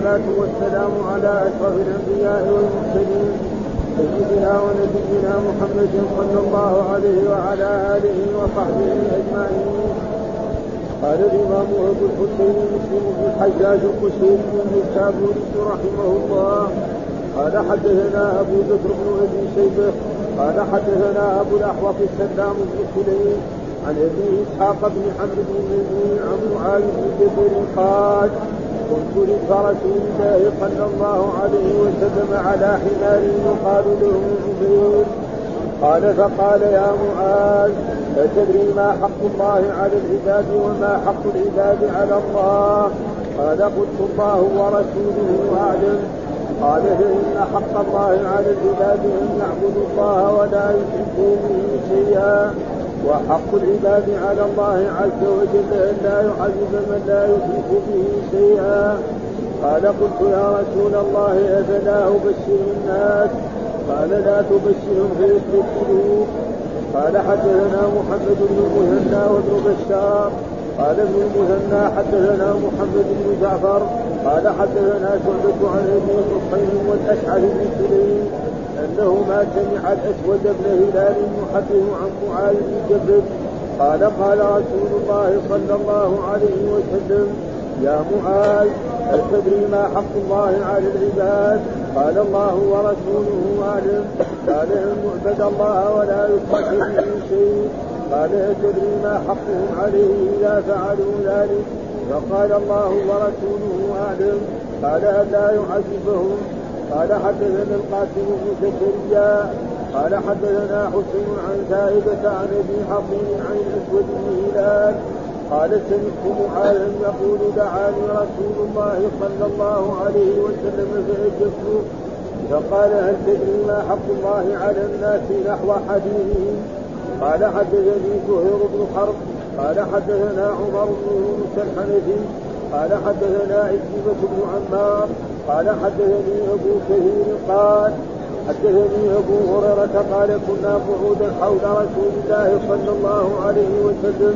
والصلاة والسلام على أشرف الأنبياء والمرسلين سيدنا ونبينا محمد صلى الله عليه وعلى آله وصحبه أجمعين. قال الإمام أبو الحسين مسلم بن الحجاج القشيري النسابوري رحمه الله قال حدثنا أبو بكر بن أبي شيبة قال حدثنا أبو الأحوص السلام بن سليم عن أبي إسحاق بن عمرو بن ميمون عن معاذ بن جبل قال كنت لرسول الله صلى الله عليه وسلم على حمار يقال له عبيد قال فقال يا معاذ أتدري ما حق الله على العباد وما حق العباد على الله؟ قال قلت الله ورسوله أعلم. قال فإن حق الله على العباد أن يعبدوا الله ولا يشركوا به شيئا. وحق العباد على الله عز وجل أن لا يعذب من لا يشرك به شيئا. قال قلت يا رسول الله أفلا أبشر الناس؟ قال لا تبشرهم فيستبشروا قال حدثنا محمد بن المثنى وابن بشار. قال ابن المثنى حدثنا محمد بن جعفر. قال حدثنا شعبة عن ابي الحصين والأشعث بن سليم. انه ما سمع الأسود بن هلال يحدث عن معاذ بن جبل. قال قال رسول الله صلى الله عليه وسلم يا معاذ هل تدري ما حق الله على العباد؟ قال الله ورسوله أعلم. قال ان يعبد الله ولا يشرك به شيء. قال هل تدري ما حقهم عليه إذا فعلوا ذلك؟ فقال الله ورسوله أعلم. قال الا يعذبهم. قال حدثنا القاسم بن زكريا قال حدثنا حسين عن زائدة عن أبي حصين عن الاسود بن هلال قال سمعت معاذا يقول دعاني رسول الله صلى الله عليه وسلم فأجبت. فقال هل تدري ما حق الله على الناس نحو حديثهم؟ قال حدثني زهير بن حرب. قال حدثنا عمر بن يونس الحنفي. قال حدثنا عزيمة بن عمار. قال حدثني أبو كثير قال حدثني أبو هريرة قال كنا قعودا حول رسول الله صلى الله عليه وسلم.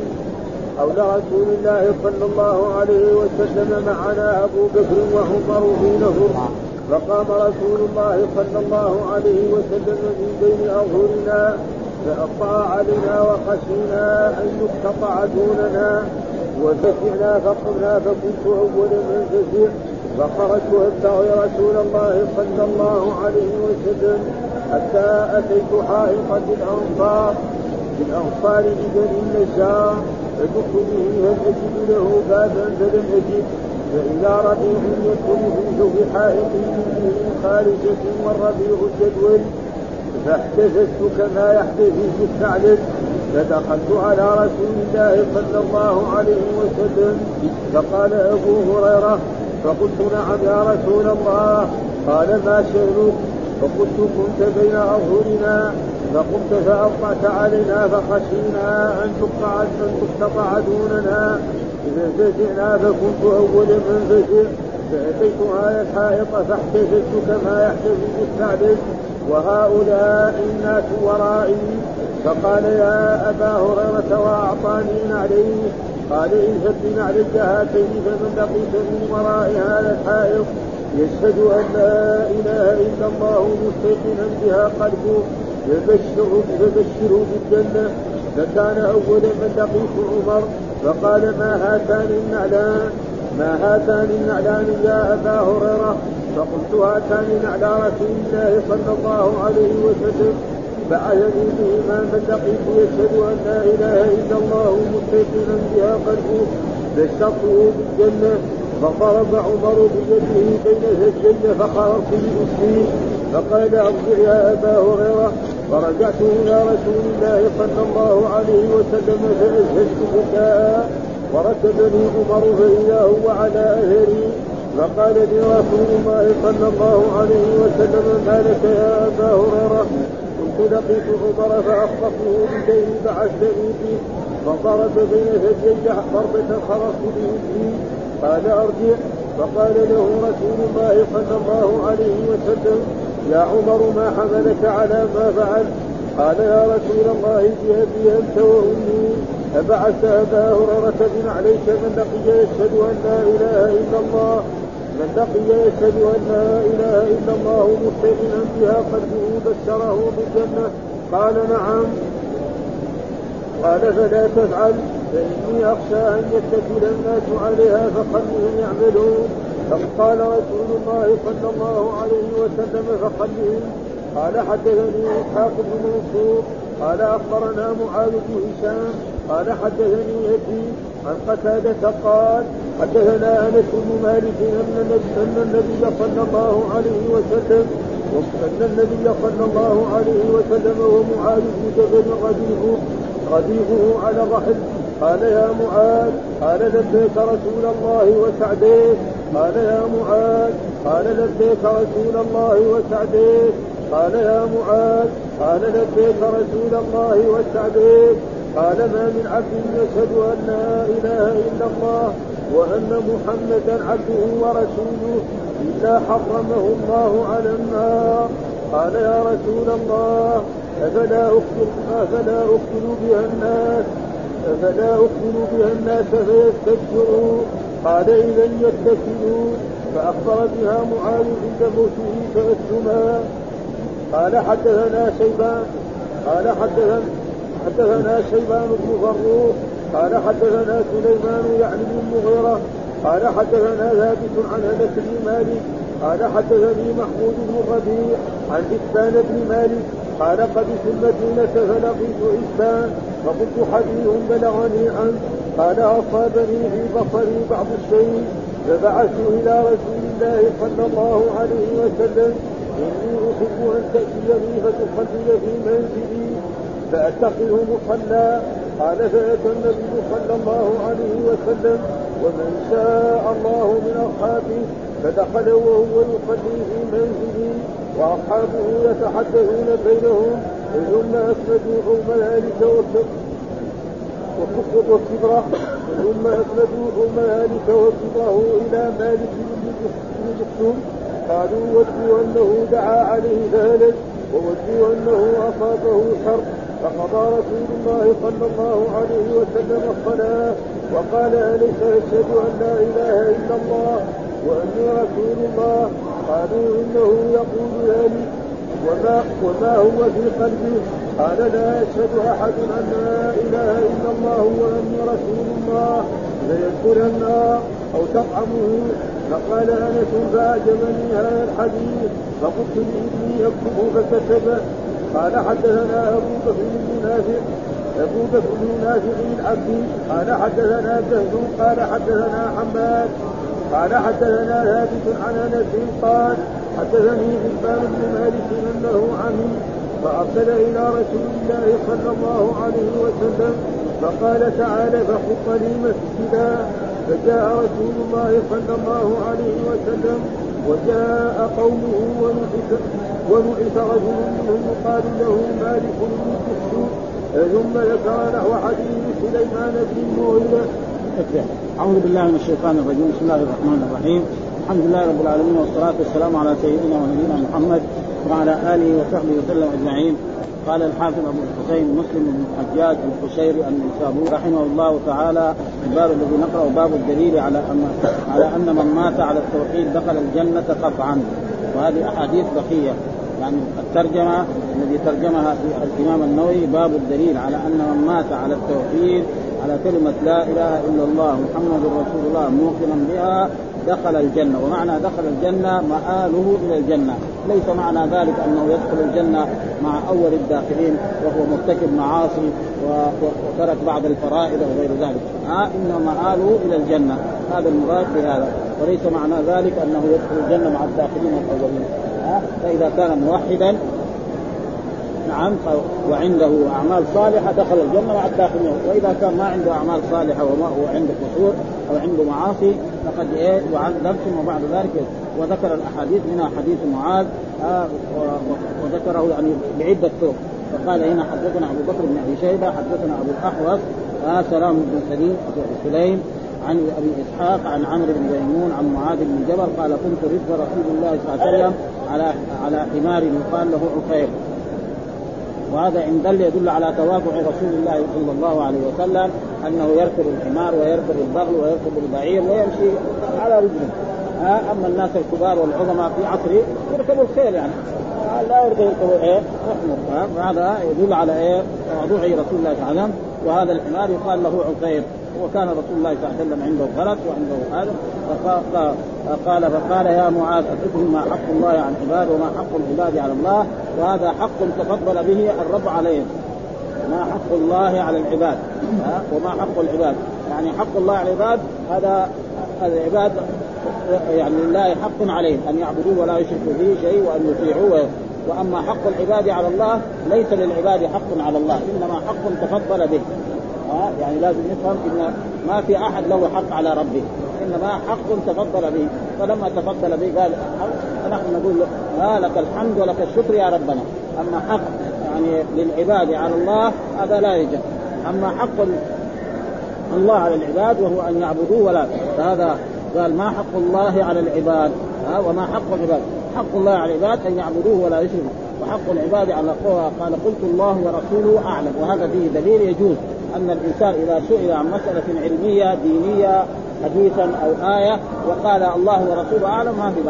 حول رسول الله صلى الله عليه وسلم معنا أبو بكر وعمر نهر. فقام رسول الله صلى الله عليه وسلم من بين أظهرنا فأقطع علينا وخشينا أن يقتطع دوننا. وفزعنا فقمنا فكنت أول من فزع فخرجت ابتغي رسول الله صلى الله عليه وسلم حتى أتيت حائطا بالانصار بالانصار ببني النجار فدخت به هل أجد له بابا فلم أجد. فإذا ربيع يدخل في جوف حائط به خارجة والربيع الجدول فاحتفزت كما في الثعلب فدخلت على رسول الله صلى الله عليه وسلم فقال أبو هريرة فقلت نعم يا رسول الله قال ما شأنك فقلت كنت بين أظهرنا فقمت فأوقعت علينا فخشينا أن تقطع أن تقتطع دوننا. إذا فزعنا فكنت أول من فزع فأتيت هذا الحائط فاحتفزت كما يحتفز الثعلب وهؤلاء الناس ورائي. فقال يا أبا هريرة وأعطاني نعليه قال اذهب بنعلك هاتين فمن لقيت من وراء هذا الحائط يشهد أن لا إله إلا الله مستيقنا بها قلبه فبشره فبشره بالجنة. فكان أول من لقيت عمر فقال ما هاتان النعلان؟ ما هاتان النعلان يا أبا هريرة؟ فقلت هاتان نعلى رسول الله صلى الله عليه وسلم. بهما من لقيت يشهد أن لا إله إلا الله مستيقنا بها قلبه بشرته بالجنة فضرب عمر بيده بين ثديي فخررت باسمي فقال أرجع يا أبا هريرة. فرجعت إلى رسول الله صلى الله عليه وسلم فازهجت بكاء. وركبني عمر فاذا هو على اثري فقال لي رسول الله صلى الله عليه وسلم ما لك يا أبا هريرة؟ كنت لقيت عمر فاخطفه بشيء بعثني به فضرب بين ثديي ضربة خرجت به. فيه قال أرجع. فقال له رسول الله صلى الله عليه وسلم يا عمر ما حملك على ما فعل قال يا رسول الله بأبي أنت وأمي. أبعث أبا هريرة بن عليك من لقي يشهد أن لا إله إلا الله. من لقي يشهد أن لا إله إلا الله مستيقنا بها قلبه بشره بالجنة. قال نعم. قال فلا تفعل فإني أخشى أن يتكل الناس عليها فخلهم يعملون فقال رسول الله صلى الله عليه وسلم فخلهم قال حدثني إسحاق بن منصور. قال أخبرنا معاذ بن هشام. قال حدثني يزيد. عن قتادة قال حدثنا أنس بن مالك أن النبي صلى الله عليه وسلم أن النبي صلى الله عليه وسلم ومعاذ بن جبل رديفه رديفه على الرحل قال يا معاذ قال لبيك رسول الله وسعديك قال يا معاذ قال لبيك رسول الله وسعديك قال يا معاذ قال لبيك رسول الله وسعديك قال ما من عبد يشهد أن لا إله إلا الله. وأن محمدا عبده ورسوله الا حرمه الله على النار. قال يا رسول الله أفلا اقتل أفلا اقتل بها الناس؟ أفلا اقتل بها الناس فيستكبروا؟ قال اذا يتكلوا. فأخبر بها معاذ عند موته فاسلما قال حدثنا شيبان قال حدثنا حدثنا شيبان بن فروخ قال حدثنا سليمان يعني بن المغيرة قال حدثنا ثابت عن أنس بن مالك قال حدثني محمود بن ربيع عن إسبان بن مالك قال قدس المدينة فلقيت إسبان فقلت حديث بلغني عنه قال أصابني في بصري بعض الشيء فبعثت إلى رسول الله صلى الله عليه وسلم إني أحب أن تأتيني فتصلي في منزلي فأتخذه مصلى قال فأتى النبي صلى الله عليه وسلم ومن شاء الله من أصحابه فدخل وهو يصلي في منزله وأصحابه يتحدثون بينهم ثم اسندوا حوم ذلك والكبرى ثم اسندوا حوم ذلك وكبرة إلى مالك بن جسوم قالوا ودوا أنه دعا عليه فهلك وودوا أنه أصابه شر فقضى رسول الله صلى الله عليه وسلم الصلاة وقال أليس يشهد أن لا إله إلا الله واني رسول الله؟ قالوا إنه يقول ذلك. وما وما هو في قلبه؟ قال لا يشهد أحد أن لا إله إلا الله واني رسول الله. ليدخل النار أو تطعمه؟ فقال أنس فأعجبني هذا الحديث فقلت لابني يكتب فكتب قال حدثنا أبو بكر بن نافع أبو بكر بن نافع العبدي قال حدثنا زهد قال حدثنا حماد قال حدثنا ثابت عن أنس قال حدثني حبان بن مالك أنه عمي فأرسل إلى رسول الله صلى الله عليه وسلم فقال تعالى فخط لي مسجدا. فجاء رسول الله صلى الله عليه وسلم وجاء قومه ونعث ونعث رجل منهم يقال له مالك بن السوء ثم ذكر نحو حديث سليمان بن المغيرة أعوذ بالله من الشيطان الرجيم. بسم الله الرحمن الرحيم. الحمد لله رب العالمين والصلاة والسلام على سيدنا ونبينا محمد وعلى آله وصحبه وسلم أجمعين. قال الحافظ أبو الحسين مسلم بن الحجاج القشيري النسابوري رحمه الله تعالى الباب الذي نقرأ باب الدليل على أن على أن من مات على التوحيد دخل الجنة قطعا. وهذه أحاديث بقية يعني الترجمة الذي ترجمها الإمام النووي باب الدليل على أن من مات على التوحيد على كلمة لا إله إلا الله محمد رسول الله موقنا بها دخل الجنة ومعنى دخل الجنة مآله إلى الجنة. ليس معنى ذلك أنه يدخل الجنة مع أول الداخلين وهو مرتكب معاصي وترك بعض الفرائض وغير ذلك. آه إن مآله إلى الجنة. هذا المراد بهذا. وليس معنى ذلك أنه يدخل الجنة مع الداخلين الأولين آه فإذا كان موحدا نعم وعنده أعمال صالحة دخل الجنة مع الداخلين. وإذا كان ما عنده أعمال صالحة وما هو عنده قصور أو عنده معاصي فقد إيه يعذب ثم بعد ذلك وذكر الأحاديث منها حديث معاذ آه وذكره يعني بعدة طرق فقال هنا حدثنا أبو بكر بن أبي شيبة حدثنا أبو الأحوص آه سلام بن سليم سليم عن أبي إسحاق عن عمرو بن ميمون عن معاذ بن جبل قال كنت رفق رسول الله صلى الله عليه وسلم على على حمار يقال له عفير وهذا إن دل يدل على تواضع رسول الله صلى الله عليه وسلم أنه يركب الحمار ويركب البغل ويركب البعير ويمشي على رجله. أما الناس الكبار والعظماء في عصره يركبوا الخيل يعني. لا يركبوا إيه؟ هذا يدل على إيه؟ رسول الله صلى الله عليه وسلم وهذا الحمار يقال له عقير. وكان رسول الله صلى الله عليه وسلم عنده فرس وعنده هذا. فقال فقال يا معاذ أتدري ما حق الله على العباد وما حق العباد على الله وهذا حق تفضل به الرب عليهم. ما حق الله على العباد. وما حق العباد. يعني حق الله على العباد هذا العباد يعني لله حق عليهم أن يعبدوه ولا يشركوا به شيء وأن يطيعوه. وأما حق العباد على الله ليس للعباد حق على الله إنما حق تفضل به. ها؟ يعني لازم نفهم إن ما في أحد له حق على ربه إنما حق تفضل به. فلما تفضل به قال فنحن نقول ها لك الحمد ولك الشكر يا ربنا. أما حق يعني للعباد على الله هذا لا يوجد أما حق الله على العباد وهو أن يعبدوه ولا فهذا قال ما حق الله على العباد. ها؟ وما حق العباد. حق الله على العباد أن يعبدوه ولا يشركوا وحق العباد على قال قلت الله ورسوله أعلم. وهذا فيه دليل يجوز. أن الإنسان إذا سئل عن مسألة علمية دينية حديثا أو آية وقال الله ورسوله أعلم ما في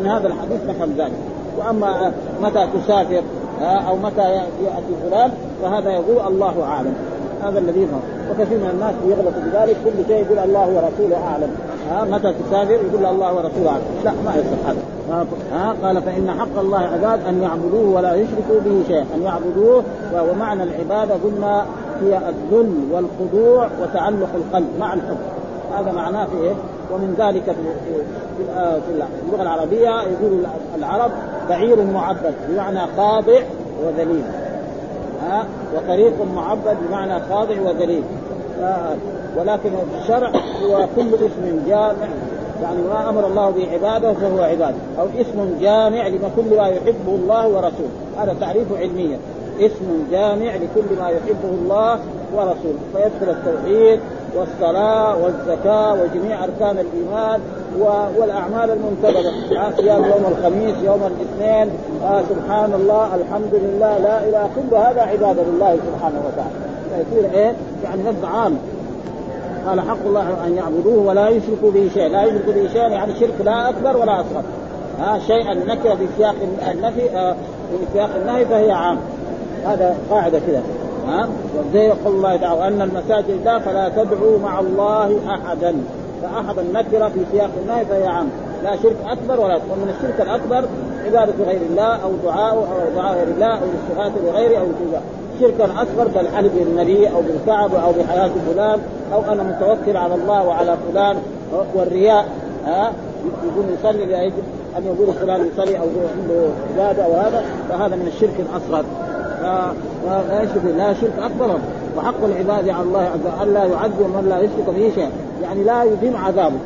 من هذا الحديث نفهم ذلك. وأما متى تسافر أو متى يأتي فلان فهذا يقول الله أعلم. هذا الذي يفهم وكثير من الناس يغلط بذلك. كل شيء يقول الله ورسوله أعلم. ها متى تسافر يقول الله ورسوله أعلم. لا ما يصح هذا. ها قال فإن حق الله عباد أن يعبدوه ولا يشركوا به شيئا. أن يعبدوه ومعنى العبادة قلنا هي الذل والخضوع وتعلق القلب مع الحب. هذا معناه في إيه؟ ومن ذلك في في اللغة العربية يقول العرب بعير معبد بمعنى خاضع وذليل. ها وطريق معبد بمعنى خاضع وذليل. ولكن الشرع هو كل اسم جامع. يعني ما أمر الله بعباده فهو عبادة. أو اسم جامع لما كل ما يحبه الله ورسوله. هذا تعريف علميا اسم جامع لكل ما يحبه الله ورسوله. فيدخل التوحيد والصلاة والزكاة وجميع أركان الإيمان والأعمال المنتظرة. صيام يوم الخميس يوم الاثنين. آه سبحان الله الحمد لله لا إله. كل هذا عبادة لله سبحانه وتعالى. فيصير إيه؟ يعني لفظ عام. قال حق الله أن يعبدوه ولا يشركوا به شيء لا يشركوا به شيء يعني شرك لا أكبر ولا أصغر. ها شيئا نكر في سياق النفي آه في سياق النهي فهي عام. هذا قاعدة كذا. ها زي يقول الله تعالى ان المساجد لا فلا تدعوا مع الله أحدا. فاحد النكرة في سياق النهي فهي عام. لا شرك أكبر ولا ومن الشرك الأكبر عبادة غير الله أو دعاء أو دعاء غير الله أو الاستغاثة بغيره أو التجاه شركا أكبر كالحلف بالنبي أو بالكعب أو بحياة فلان أو أنا متوكل على الله وعلى فلان والرياء. ها؟ يقول يصلي لاجل أن يقول فلان يصلي أو عنده عبادة أو هذا. فهذا من الشرك الأصغر. لا لا شرك أكبر. وحق العباد على الله عز وجل لا يعذب من لا يشرك به شيئا. يعني لا يديم عذابه.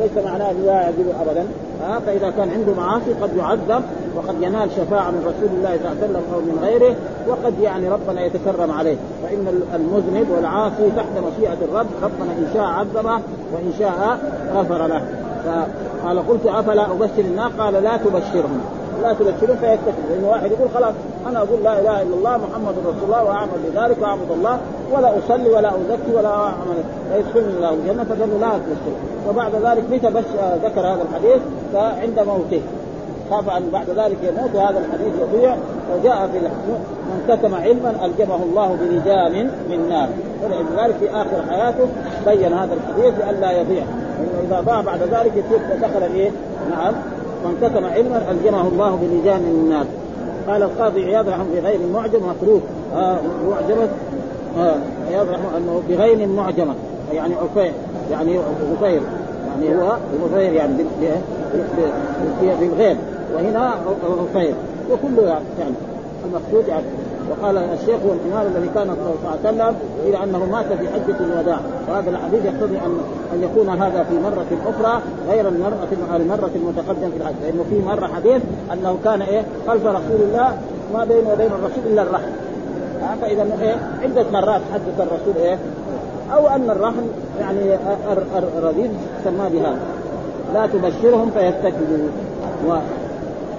ليس معناه لا يعذبه ابدا. ها فإذا كان عنده معاصي قد يعذب وقد ينال شفاعة من رسول الله صلى الله عليه وسلم أو من غيره وقد يعني ربنا يتكرم عليه. فإن المذنب والعاصي تحت مشيئة الرب ربنا إن شاء عذبه وإن شاء غفر له. فقال قلت أفلا أبشر الناس؟ قال لا تبشرهم. لا تبشرون فيكتفي لأنه واحد يقول خلاص أنا أقول لا إله إلا الله محمد رسول الله وأعمل بذلك وأعبد الله ولا أصلي ولا أزكي ولا أعمل. فيدخلني الله الجنة فقالوا لا تبشر وبعد ذلك متى بس ذكر هذا الحديث؟ فعند موته. خاف أن بعد ذلك يموت وهذا الحديث يضيع. وجاء في من كتم علما ألجمه الله بلجام من نار. ولذلك في آخر حياته. بين هذا الحديث لئلا يضيع. لأنه إذا ضاع بعد ذلك يصير دخل إيه؟ نعم من كتم علما الجمه الله بلجام من النار قال القاضي عياض رحمه بغير معجم متروك آه معجمة آه عياض رحمه انه بغير معجمة يعني عفير يعني عفير يعني هو عفير يعني بالغير وهنا عفير وكله يعني المقصود يعني وقال الشيخ هو الحمار الذي كان صلى الله عليه وسلم إلى أنه مات في حجة الوداع. وهذا الحديث يقتضي ان أن يكون هذا في مرة أخرى غير المره المرة المتقدمة في الحج. لأنه في مرة حديث أنه كان إيه؟ خلف رسول الله ما بين وبين الرسول إلا الرحم. فإذا إيه؟ عدة مرات حدث الرسول إيه؟ أو أن الرحم يعني الرذيذ سماه بهذا. لا تبشرهم و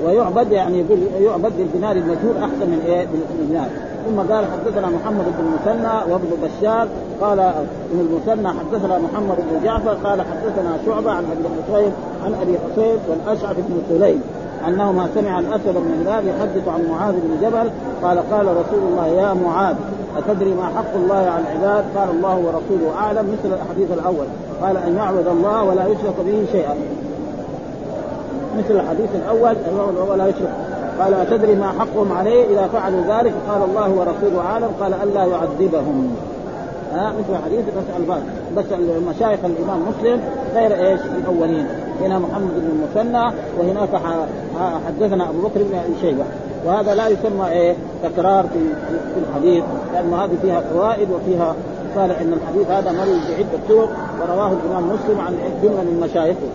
ويعبد يعني يقول يعبد بالبناء المجهول أحسن من إيه؟ بالبناء ثم قال حدثنا محمد بن المثنى وابن بشار قال ابن المثنى حدثنا محمد بن جعفر قال حدثنا شعبة عن أبي حسين عن أبي حسين والأشعث بن سليم أنهما سمع الاسود بن هلال يحدث عن معاذ بن جبل قال قال رسول الله يا معاذ أتدري ما حق الله على العباد؟ قال الله ورسوله أعلم مثل الحديث الأول قال أن يعبد الله ولا يشرك به شيئا مثل الحديث الأول ولا يشرك. قال أتدري ما حقهم عليه إذا فعلوا ذلك قال الله ورسوله أعلم. قال ألا يعذبهم. ها مثل حديث بس الفاظ بس المشايخ الإمام مسلم غير إيش؟ الأولين. هنا محمد بن المثنى وهناك حدثنا أبو بكر بن شيبة. وهذا لا يسمى إيه؟ تكرار في في الحديث لأنه هذه فيها فوائد وفيها صالح إن الحديث هذا مروي بعدة طرق ورواه الإمام مسلم عن جملة من مشايخه.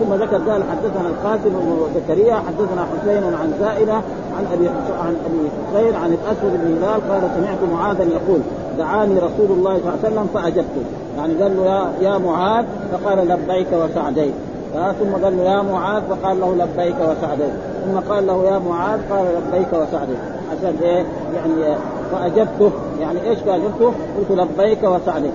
ثم ذكر قال حدثنا القاسم بن زكريا حدثنا حسين عن زائدة عن أبي عن أبي حسين عن الأسود بن هلال قال سمعت معاذا يقول دعاني رسول الله صلى الله عليه وسلم فاجبته يعني قال له يا معاذ. فقال لبيك وسعديك. ثم قال له يا معاذ. فقال له لبيك وسعديك. ثم قال له يا معاذ. قال لبيك وسعديك. عشان إيه؟ يعني فأجبته. يعني إيش فأجبته؟ قلت لبيك وسعديك.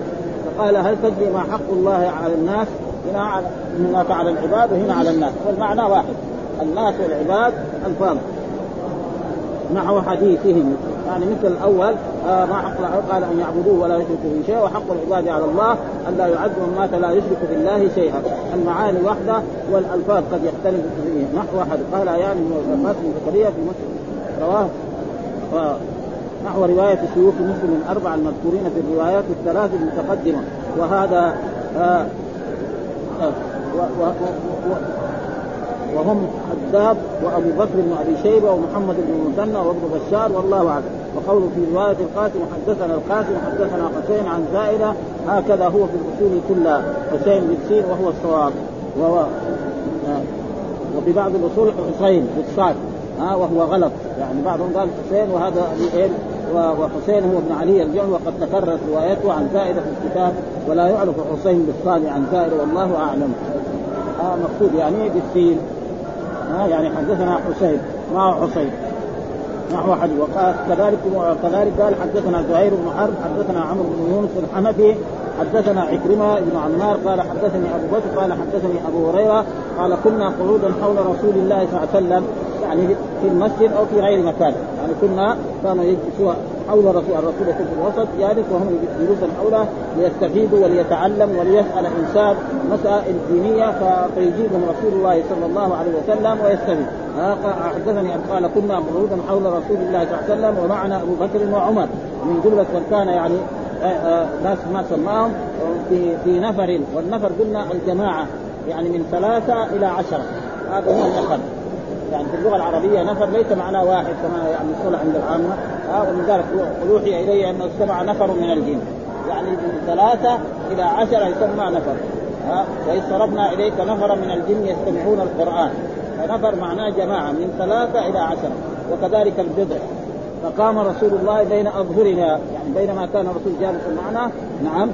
فقال هل تدري ما حق الله على الناس؟ هنا على هناك على العباد وهنا على الناس. والمعنى واحد. الناس والعباد الفاظ نحو حديثهم. يعني مثل الأول آه ما حق قال أن يعبدوه ولا يشركوا به شيئا وحق العباد على الله أن لا يعذب من مات لا يشرك بالله شيئا. المعاني واحدة والألفاظ قد يختلف فيه نحو واحد. قال يعني بن زكريا في مسلم. رواه. آه نحو رواية شيوخ مسلم الأربعة المذكورين في الروايات الثلاث المتقدمة. وهذا آه وهم حداد وابو بكر بن ابي شيبه ومحمد بن المثنى وابن بشار والله اعلم. وقوله في رواية القاسم حدثنا القاسم حدثنا حسين عن زائدة هكذا هو في الأصول كلها حسين بالسين وهو الصواب. وهو آه. وفي بعض الأصول حسين بالصاد ها وهو غلط. يعني بعضهم قال حسين وهذا وحسين هو ابن علي الجعل وقد تكررت روايته عن زائدة في الكتاب ولا يعرف حسين بالصاد عن زائده والله أعلم. آه مقصود يعني بالسين؟ آه يعني حدثنا حسين ما هو حسين؟ نحو حديث؟ وقال كذلك كذلك قال حدثنا زهير بن حرب حدثنا عمرو بن يونس الحنفي حدثنا عكرمة بن عمار قال حدثني أبو بكر قال حدثني أبو هريرة قال كنا قعودا حول رسول الله صلى الله عليه وسلم يعني في المسجد أو في غير مكان. يعني كنا كانوا يجلسوا حول رسول الرسول يكون في الوسط جالس وهم جلوسا حوله ليستفيدوا وليتعلم وليسأل إنسان مسائل دينية فيجيبهم رسول الله صلى الله عليه وسلم ويستفيد. حدثني قال كنا قعودا حول رسول الله صلى الله عليه وسلم ومعنا أبو بكر وعمر. من جملة من كان يعني ناس ما سماهم في في نفر والنفر قلنا الجماعة يعني من ثلاثة إلى عشرة. هذا هو النفر يعني في اللغة العربية نفر ليس معناه واحد كما يعني الصلح عند العامة. ها ولذلك أوحي إلي انه استمع نفر من الجن. يعني من ثلاثة إلى عشرة يسمى نفر. ها وإذ صرفنا إليك نفرا من الجن يستمعون القرآن. فنفر معناه جماعة من ثلاثة إلى عشرة. وكذلك البضع فقام رسول الله بين أظهرنا يعني بينما كان الرسول جالسا معنا نعم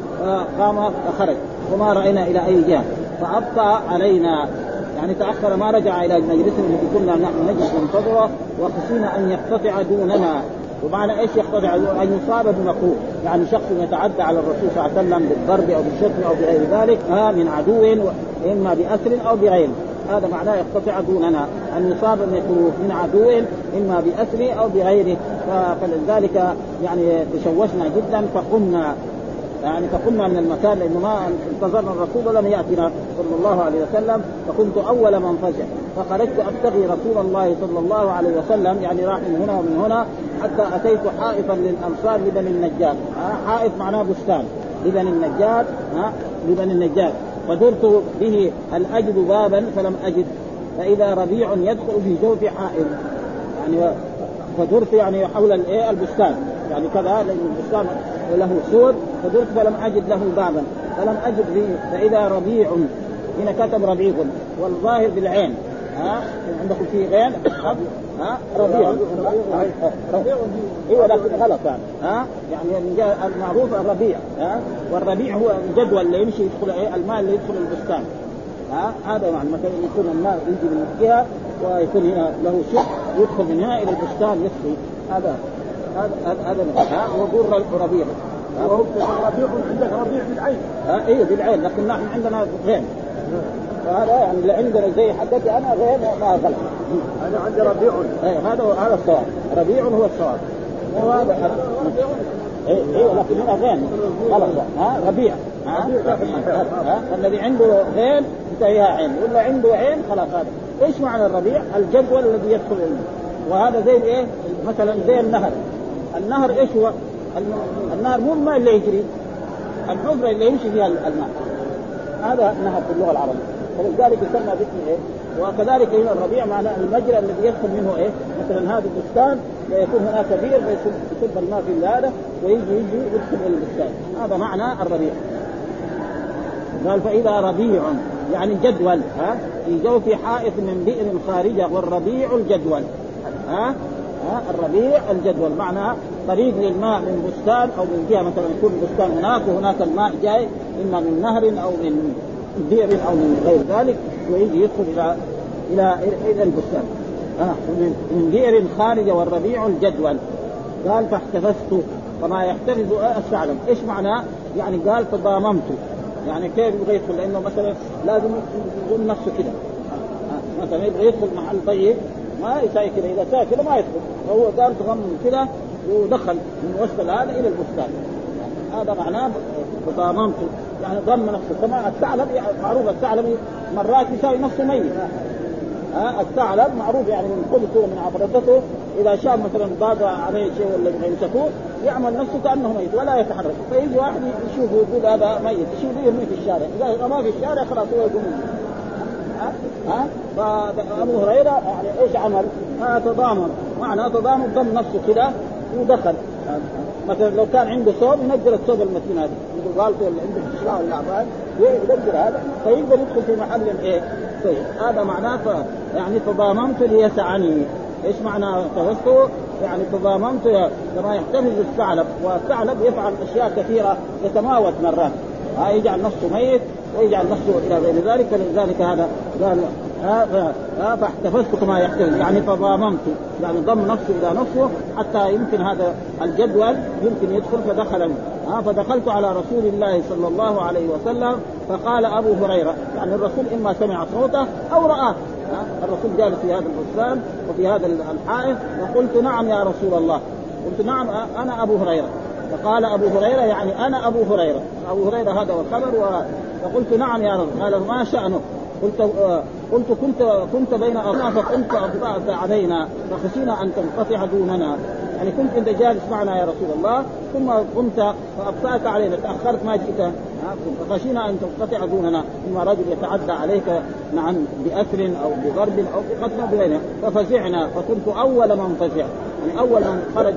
قام فخرج. وما رأينا إلى أي جهة. فأبطأ علينا. يعني تأخر ما رجع إلى مجلسنا الذي كنا نحن نجلس ننتظره وخشينا أن يقتطع دوننا. ومعنى إيش يقتطع؟ أن يصاب بمكروه يعني شخص يتعدى على الرسول صلى الله عليه وسلم بالضرب أو بالشتم أو بغير ذلك ها من عدو إما بأسر أو بغيره. هذا معناه يقتطع دوننا. أن يصاب من عدو إما بأسره أو بغيره. فلذلك يعني تشوشنا جدا فقمنا. يعني فقمنا من المكان لأنه ما انتظرنا الرسول ولم يأتنا صلى الله عليه وسلم. فكنت أول من فزع فخرجت أبتغي رسول الله صلى الله عليه وسلم. يعني راح من هنا ومن هنا حتى أتيت حائطا للأنصار لبني النجار. حائط معناه بستان. لبني النجار لبني النجار. فدرت به هل أجد بابا فلم أجد فإذا ربيع يدخل في جوف حائط يعني فدرت يعني حول الايه البستان. يعني كذا لأن البستان له سور فدرت فلم أجد له بابا فلم أجد فيه فإذا ربيع هنا كتب ربيع. والظاهر بالعين. ها؟ عندكم في غين ها؟ ربيع ربيع. أيوه لكن غلط يعني ها؟ يعني المعروف الربيع ها؟ والربيع هو الجدول اللي يمشي يدخل إيه؟ الماء اللي يدخل البستان. ها؟ هذا معنى مكان يكون الماء يجي من جهه ويكون هنا له شق يدخل من هنا إلى البستان يسقي هذا هذا هذا ها؟ وقول ربيع. ربيع عندك ربيع بالعين. ها؟ إيه بالعين لكن نحن عندنا غين فهذا يعني اللي عندنا زي حقتي أنا غير ما غلط أنا عندي ربيع. إيه هذا هذا الصواب. ربيع هو الصواب. وهذا إيه إيه لكن هنا غين غلط ها ربيع. ها ها الذي عنده غين انتهيها عين. ولا عنده عين خلاص هذا. إيش معنى الربيع؟ الجدول الذي يدخل وهذا زي إيه؟ مثلا زي النهر. النهر إيش هو؟ النهر مو الماء اللي يجري. الحفرة اللي يمشي فيها الماء. هذا النهر في اللغة العربية. فلذلك يسمى باسم إيه؟ وكذلك هنا الربيع معناه المجرى الذي يدخل منه إيه؟ مثلا هذا البستان ويكون هناك بير فيصب الماء في هذا ويجي يجي يدخل إلى البستان. هذا معنى الربيع. قال فإذا ربيع يعني جدول ها؟ في جوف حائط من بئر خارجة والربيع الجدول. ها؟ ها؟ الربيع الجدول. معنى طريق للماء من بستان أو من جهة مثلا يكون البستان هناك وهناك الماء جاي إما من نهر أو من بئر أو من غير ذلك ويجي يدخل إلى إلى إلى البستان. آه من بئر خارجه والربيع الجدول. قال فاحتفظت كما يحتفظ الثعلب إيش معناه؟ يعني قال تضاممت يعني كيف يبغى يدخل؟ لأنه مثلا لازم يقول نفسه كده. مثلا يبغى يدخل محل طيب ما يساوي كذا إذا ساوي كذا ما يدخل. فهو قال تضمن كذا ودخل من وسط هذا إلى البستان. هذا معناه تضامنت يعني ضم نفسه. كما الثعلب معروف الثعلب مرات يساوي نفسه ميت. ها الثعلب معروف يعني من قدسه ومن عفرتته إذا شاف مثلا ضاق عليه شيء ولا يمسكوه يعمل نفسه كأنه ميت ولا يتحرك. فيجي واحد يشوفه يقول هذا ميت يشوفه يرميه في الشارع. إذا ما في الشارع خلاص هو يقوم. ها؟ فأبو هريرة يعني إيش عمل؟ آه تضامن. معنى تضامن ضم نفسه كذا ودخل. مثلا لو كان عنده ثوب ينزل الثوب المتين هذا. عنده غالطه ولا عنده شراء ولا عباد ينزل هذا فيقدر يدخل في محل إيه؟ طيب هذا معناه يعني تضامنت ليسعني إيش معنى تغسطه؟ يعني تضامنت كما يحتفظ الثعلب والثعلب يفعل أشياء كثيرة يتماوت مرات ها يجعل نفسه ميت ويجعل نفسه إلى غير ذلك لذلك هذا قال فاحتفظت كما يحتفظ يعني تضامنت يعني ضم نفسه إلى نفسه حتى يمكن هذا الجدول يمكن يدخل فدخل فدخلت على رسول الله صلى الله عليه وسلم فقال أبو هريرة يعني الرسول إما سمع صوته أو رآه. الرسول جالس في هذا البستان وفي هذا الحائط وقلت نعم يا رسول الله. قلت نعم أنا أبو هريرة. فقال أبو هريرة يعني أنا أبو هريرة. أبو هريرة هذا هو الخبر فقلت نعم يا رسول قال ما شأنه؟ قلت قلت كنت كنت بين اصحاب فقلت ابطات علينا فخشينا أن تنقطع دوننا. يعني كنت انت جالس معنا يا رسول الله ثم قمت فأبطأت علينا تأخرت ما جئت. فخشينا أن تنقطع دوننا اما رجل يتعدى عليك نعم باثر أو بضرب أو بقتل بغيرها ففزعنا فكنت أول من فزع. يعني أول من خرج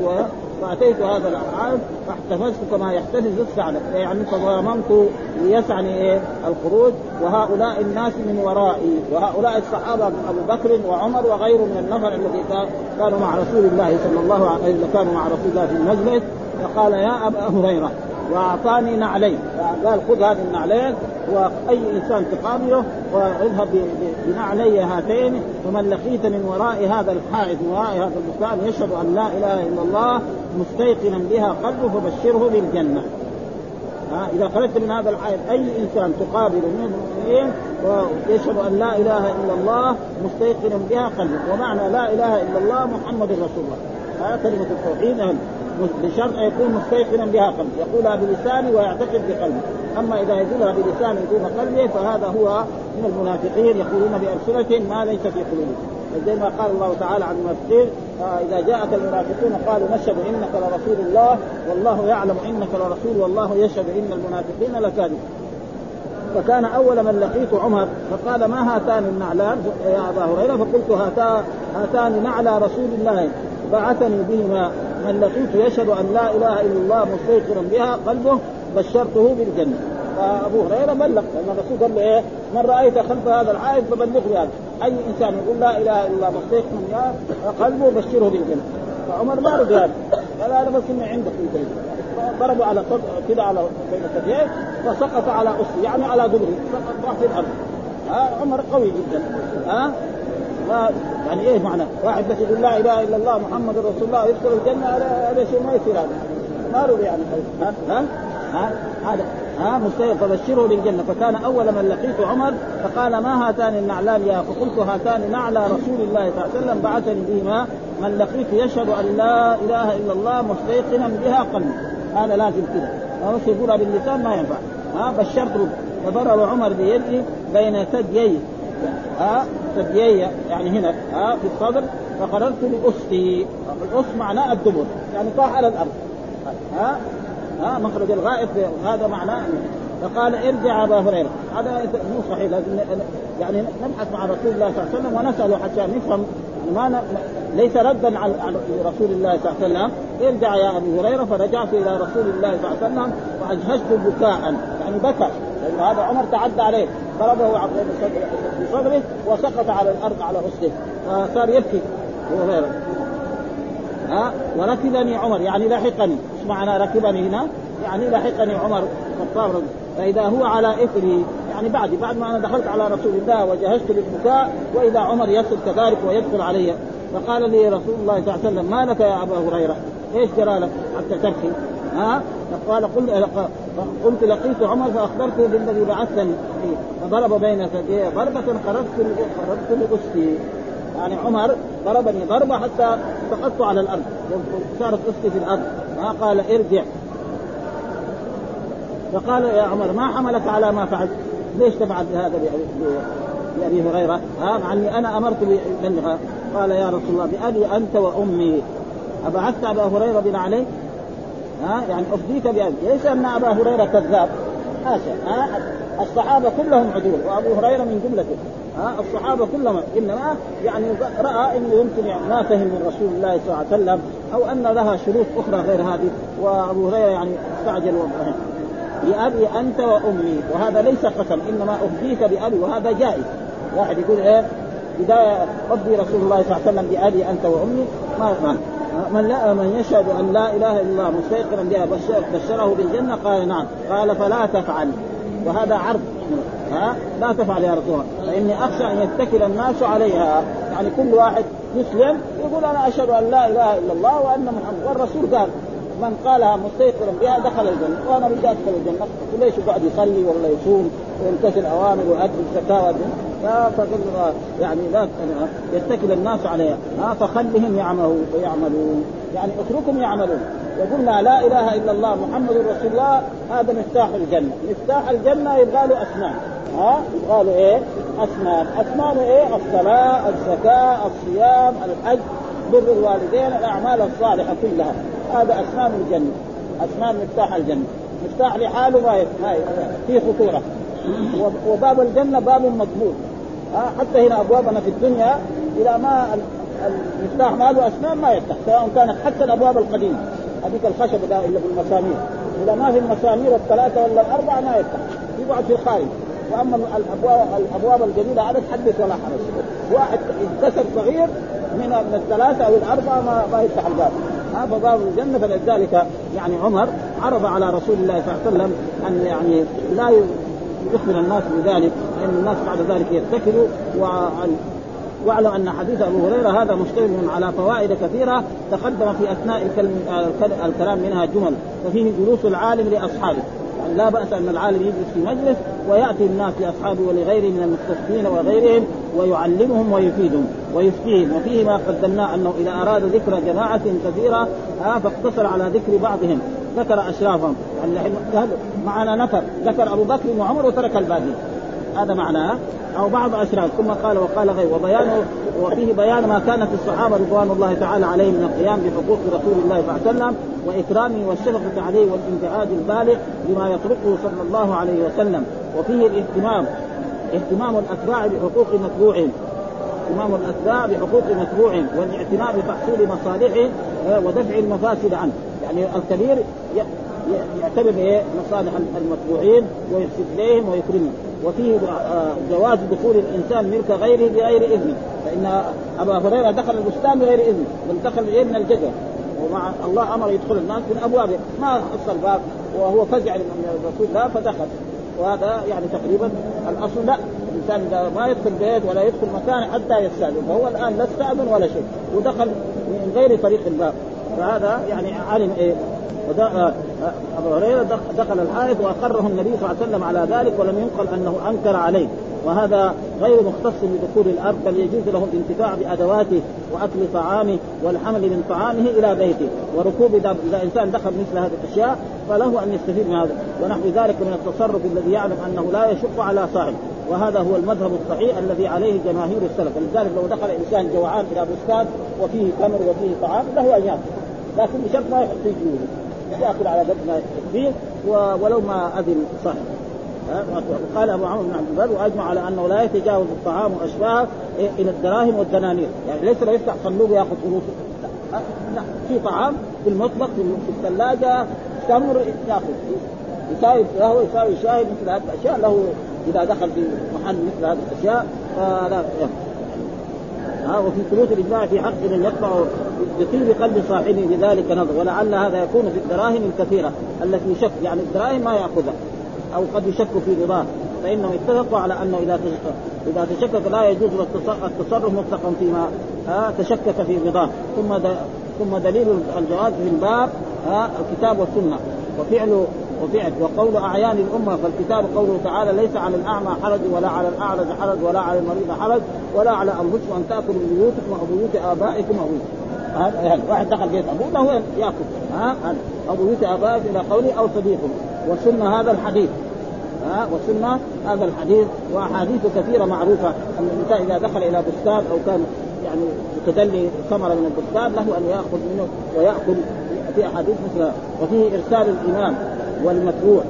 فاتيت هذا العام فاحتفظت كما يحتفظ الثعلب. يعني تضامنت ليسعني إيه؟ الخروج. وهؤلاء الناس من ورائي. وهؤلاء الصحابة أبو بكر وعمر وغيره من النفر الذي كانوا مع رسول الله صلى الله عليه وسلم كانوا مع رسول الله في المجلس. فقال يا أبا هريرة وأعطاني نعلين. قال خذ هذه النعلين وأي إنسان تقابله واذهب بنعلي هاتين ومن لقيت من وراء هذا الحائط من وراء هذا البستان يشهد أن لا إله إلا الله مستيقنا بها قلبه فبشره بالجنة. ها إذا خرجت من هذا الحائط أي إنسان تقابل من المؤمنين ويشهد أن لا إله إلا الله مستيقنا بها قلبه. ومعنى لا إله إلا الله محمد رسول الله. هذا كلمة التوحيد. بشرط أن يكون مستيقنا بها قلبه يقولها بلسانه ويعتقد بقلبه أما إذا يقولها بلسانه دون قلبه فهذا هو من المنافقين يقولون بألسنتهم ما ليس في قلوبهم. زي ما قال الله تعالى عن المنافقين آه إذا جاءك المنافقون قالوا نشهد إنك لرسول الله والله يعلم إنك لرسول والله يشهد إن المنافقين لكاذبون. فكان أول من لقيت عمر فقال ما هاتان النعلان؟ يا أبا هريرة فقلت هاتا هاتان نعلى رسول الله بعثني بهما. من لقيت يشهد أن لا إله إلا الله مستيقنا بها قلبه بشرته بالجنة. فأبو هريرة بلغ لأن الرسول قال له إيه؟ من رأيت خلف هذا العائد فبلغه هذا. أي إنسان يقول لا إله إلا الله مستيقنا بها قلبه بشره بالجنة. فعمر ما رضي هذا. قال هذا بس انه عندك في ضربوا على كده على بين الثديين فسقط على اسره يعني على ظهره سقط في الأرض. عمر قوي جدا. ها؟ ما يعني إيه معنى؟ واحد بس يقول لا إله إلا الله محمد رسول الله يدخل الجنة هذا شيء ما يصير هذا. ما له يعني ها؟ ها؟ ها؟ هذا ها؟ مستيقظ فبشره بالجنه فكان أول من لقيت عمر فقال ما هاتان النعلان يا فقلت هاتان نعلى رسول الله صلى الله عليه وسلم بعثني بهما. من لقيت يشهد أن لا إله إلا الله مستيقنا بها قلبي. هذا لازم كذا ما يقولها باللسان ما ينفع. ها؟ بشرت فضرب عمر بيده بين ثديي ها ثديي يعني هنا ها في الصدر فقررت لأسقي الأس معناه الدبر يعني طاح على الأرض. ها ها مخرج الغائط هذا معناه. فقال ارجع أبا هريرة. هذا مو صحيح لازم يعني نبحث مع رسول الله صلى الله عليه وسلم ونساله حتى نفهم. ما ن... ليس ردا على رسول الله صلى الله عليه وسلم. ارجع يا أبي هريرة فرجعت إلى رسول الله صلى الله عليه وسلم واجهزت بكاء. يعني بكى لأن هذا عمر تعدى عليه. ضربه بصدره وسقط على الأرض على رسله فصار يبكي ابو هريره ها وركبني عمر يعني لحقني إيش معنى ركبني هنا؟ يعني لحقني عمر الخطاب فإذا هو على اثري يعني بعد بعد ما أنا دخلت على رسول الله وجهزت للبكاء وإذا عمر يصل كذلك ويدخل علي فقال لي رسول الله صلى الله عليه وسلم ما لك يا أبا هريرة؟ إيش جرى لك حتى تبكي؟ ها؟ قال قلت قلت لقيت عمر فأخبرته بالذي بعثني فضرب بين ثديي ضربة خرجت خرجت لأسي يعني عمر ضربني ضربة حتى سقطت على الأرض. وصارت اسقي في الأرض. ما قال ارجع. فقال يا عمر ما حملك على ما فعلت؟ ليش تفعل بهذا لابي هريرة؟ ها مع أني أنا أمرت بمنها قال يا رسول الله بأبي أنت وأمي. أبعثت أبا هريرة بن علي؟ ها؟ يعني أفديك بابي ليس أن أبا هريرة كذاب. حاشا ها؟ الصحابة كلهم عدول. وأبو هريرة من جملته ها؟ الصحابة كلهم. إنما يعني رأى انه يمكن ما فهم من رسول الله صلى الله عليه وسلم أو أن لها شروط أخرى غير هذه. وأبو هريرة يعني استعجل وفهم بأبي أنت وأمي. وهذا ليس قسم. إنما أفديك بأبي. وهذا جائز. واحد يقول إيه؟ بداية ربي رسول الله صلى الله عليه وسلم بأبي أنت وأمي. ما ما من لا من يشهد أن لا إله إلا الله مستيقنا بها بشر بشره بالجنة قال نعم. قال فلا تفعل. وهذا عرض. ها؟ لا تفعل يا رسول الله. فإني أخشى أن يتكل الناس عليها. يعني كل واحد يسلم يقول أنا أشهد أن لا إله إلا الله وأن محمد والرسول قال من قالها مستيقظا بها دخل الجنة. وأنا بدي ادخل الجنة. وليش يقعد يصلي ولا يصوم ويمتثل أوامر ويؤدي الزكاه فقل يعني لا يتكل الناس عليها. ها فخلهم ويعملون يعني اتركهم يعملون. وقلنا لا إله إلا الله محمد رسول الله هذا مفتاح الجنة، مفتاح الجنة يبغى له أسنان. ها يبغى له إيه؟ أسنان، أسنانه إيه؟ الصلاة، الزكاة، الصيام، الحج، بر الوالدين، الأعمال الصالحة كلها، هذا أسنان الجنة، أسنان مفتاح الجنة، مفتاح لحاله ما في خطورة. وباب الجنة باب مضمون حتى هنا أبوابنا في الدنيا اذا ما المفتاح ما له أسنان ما يفتح سواء كانت حتى الأبواب القديمة. هذيك الخشب اللي بالمسامير إذا ما في المسامير الثلاثة ولا الأربعة ما يفتح يقعد في الخارج وأما الابواب الأبواب الجديدة هذا تحدث ولا حرج. واحد انكسر صغير من من الثلاثة أو الأربعة ما, ما يفتح الباب. ها فباب الجنه فلذلك يعني عمر عرض على رسول الله صلى الله عليه وسلم أن يعني لا يخبر الناس بذلك لأن الناس بعد ذلك يتكلوا وعن واعلم أن حديث أبو هريرة هذا مشتمل على فوائد كثيرة تقدم في أثناء الكلام منها جمل ففيه جلوس العالم لأصحابه. يعني لا بأس أن العالم يجلس في مجلس ويأتي الناس لأصحابه ولغيره من المستفيدين وغيرهم ويعلمهم ويفيدهم ويفتيهم وفيه ما قدمناه أنه إذا اراد ذكر جماعة كثيرة آه فاقتصر على ذكر بعضهم. ذكر أشرافهم. معنا نفر. ذكر أبو بكر وعمر وترك الباقي. هذا معناه أو بعض اشراف ثم قال وقال غير وبيانه وفيه بيان ما كانت الصحابة رضوان الله تعالى عليهم من القيام بحقوق رسول الله صلى الله عليه وسلم وإكرامه والشفقه عليه والانتهاج البالغ لما يطلقه صلى الله عليه وسلم. وفيه الاهتمام اهتمام الأتباع بحقوق متبوعهم اهتمام الأتباع بحقوق متبوعهم والاعتناء بتحصيل مصالحهم ودفع المفاسد عنه. يعني الكبير يعتبر بايه مصالح المتبوعين ويحسن إليهم ويكرمهم. وفيه جواز دخول الإنسان ملك غيره بغير إذنه. فإن أبا هريرة دخل البستان بغير إذنه بل دخل من الجدر ومع الله أمر يدخل الناس من أبوابه. ما خص الباب وهو فزع من رسول الله فدخل. وهذا يعني تقريبا الأصل لا. الإنسان إذا ما يدخل بيت ولا يدخل مكان حتى يستأذن فهو الآن لا استأذن ولا شيء ودخل من غير طريق الباب. فهذا يعني علم إيه؟ أبو هريرة دخل الحائط واقره النبي صلى الله عليه وسلم على ذلك ولم ينقل أنه أنكر عليه. وهذا غير مختص بدخول الأرض بل يجوز له الانتفاع بأدواته وأكل طعامه والحمل من طعامه إلى بيته. وركوب اذا إنسان دخل مثل هذه الأشياء فله أن يستفيد من هذا. ونحو ذلك من التصرف الذي يعلم أنه لا يشق على صاحب. وهذا هو المذهب الصحيح الذي عليه جماهير السلف. ولذلك لو دخل إنسان جوعان إلى بستان وفيه تمر وفيه طعام له أن يأكل. لكن بشرط ما يحط فيه جيوبه يأكل على قد ما يكفيه ولو ما أذن صاحب قال أبو عمرو بن عبد البر وأجمع على أنه لا يتجاوز الطعام وأشباهه إلى الدراهم والدنانير، يعني ليس لو يفتح صندوق ياخذ فلوس لا. في طعام في المطبخ في الثلاجة تمر يأخذ. يساوي قهوه يساوي شاي مثل هذه الأشياء له إذا دخل في محل مثل هذه الأشياء فلا ها وفي ثبوت الإجماع في حق من يقطع بطيب قلب صاحبه بذلك نظر ولعل هذا يكون في الدراهم الكثيرة التي يشك يعني الدراهم ما يأخذها أو قد يشك في رضاه فإنهم اتفقوا على أنه إذا إذا تشكك لا يجوز التصرف مطلقا فيما تشكك في رضاه. ثم ثم دليل الجواز في الباب الكتاب والسنة وفعل وفعل وقول أعيان الأمة فالكتاب قوله تعالى ليس على الأعمى حرج ولا على الأعرج حرج ولا على المريض حرج ولا على أنفسكم أن تأكلوا من بيوتكم أو بيوت آبائكم أو يعني واحد دخل بيت ابوه له يأكل. ها؟ أو بيوت ابائكم إلى قوله أو صديقه. وسنه هذا الحديث. ها؟ وسنه هذا الحديث. واحاديث كثيرة معروفة. أن الإنسان إذا دخل إلى بستان أو كان يعني يتدلي ثمرة من البستان له أن يأخذ منه ويأكل. في أحاديث مثل وفيه إرسال الإمام. والمتبوع.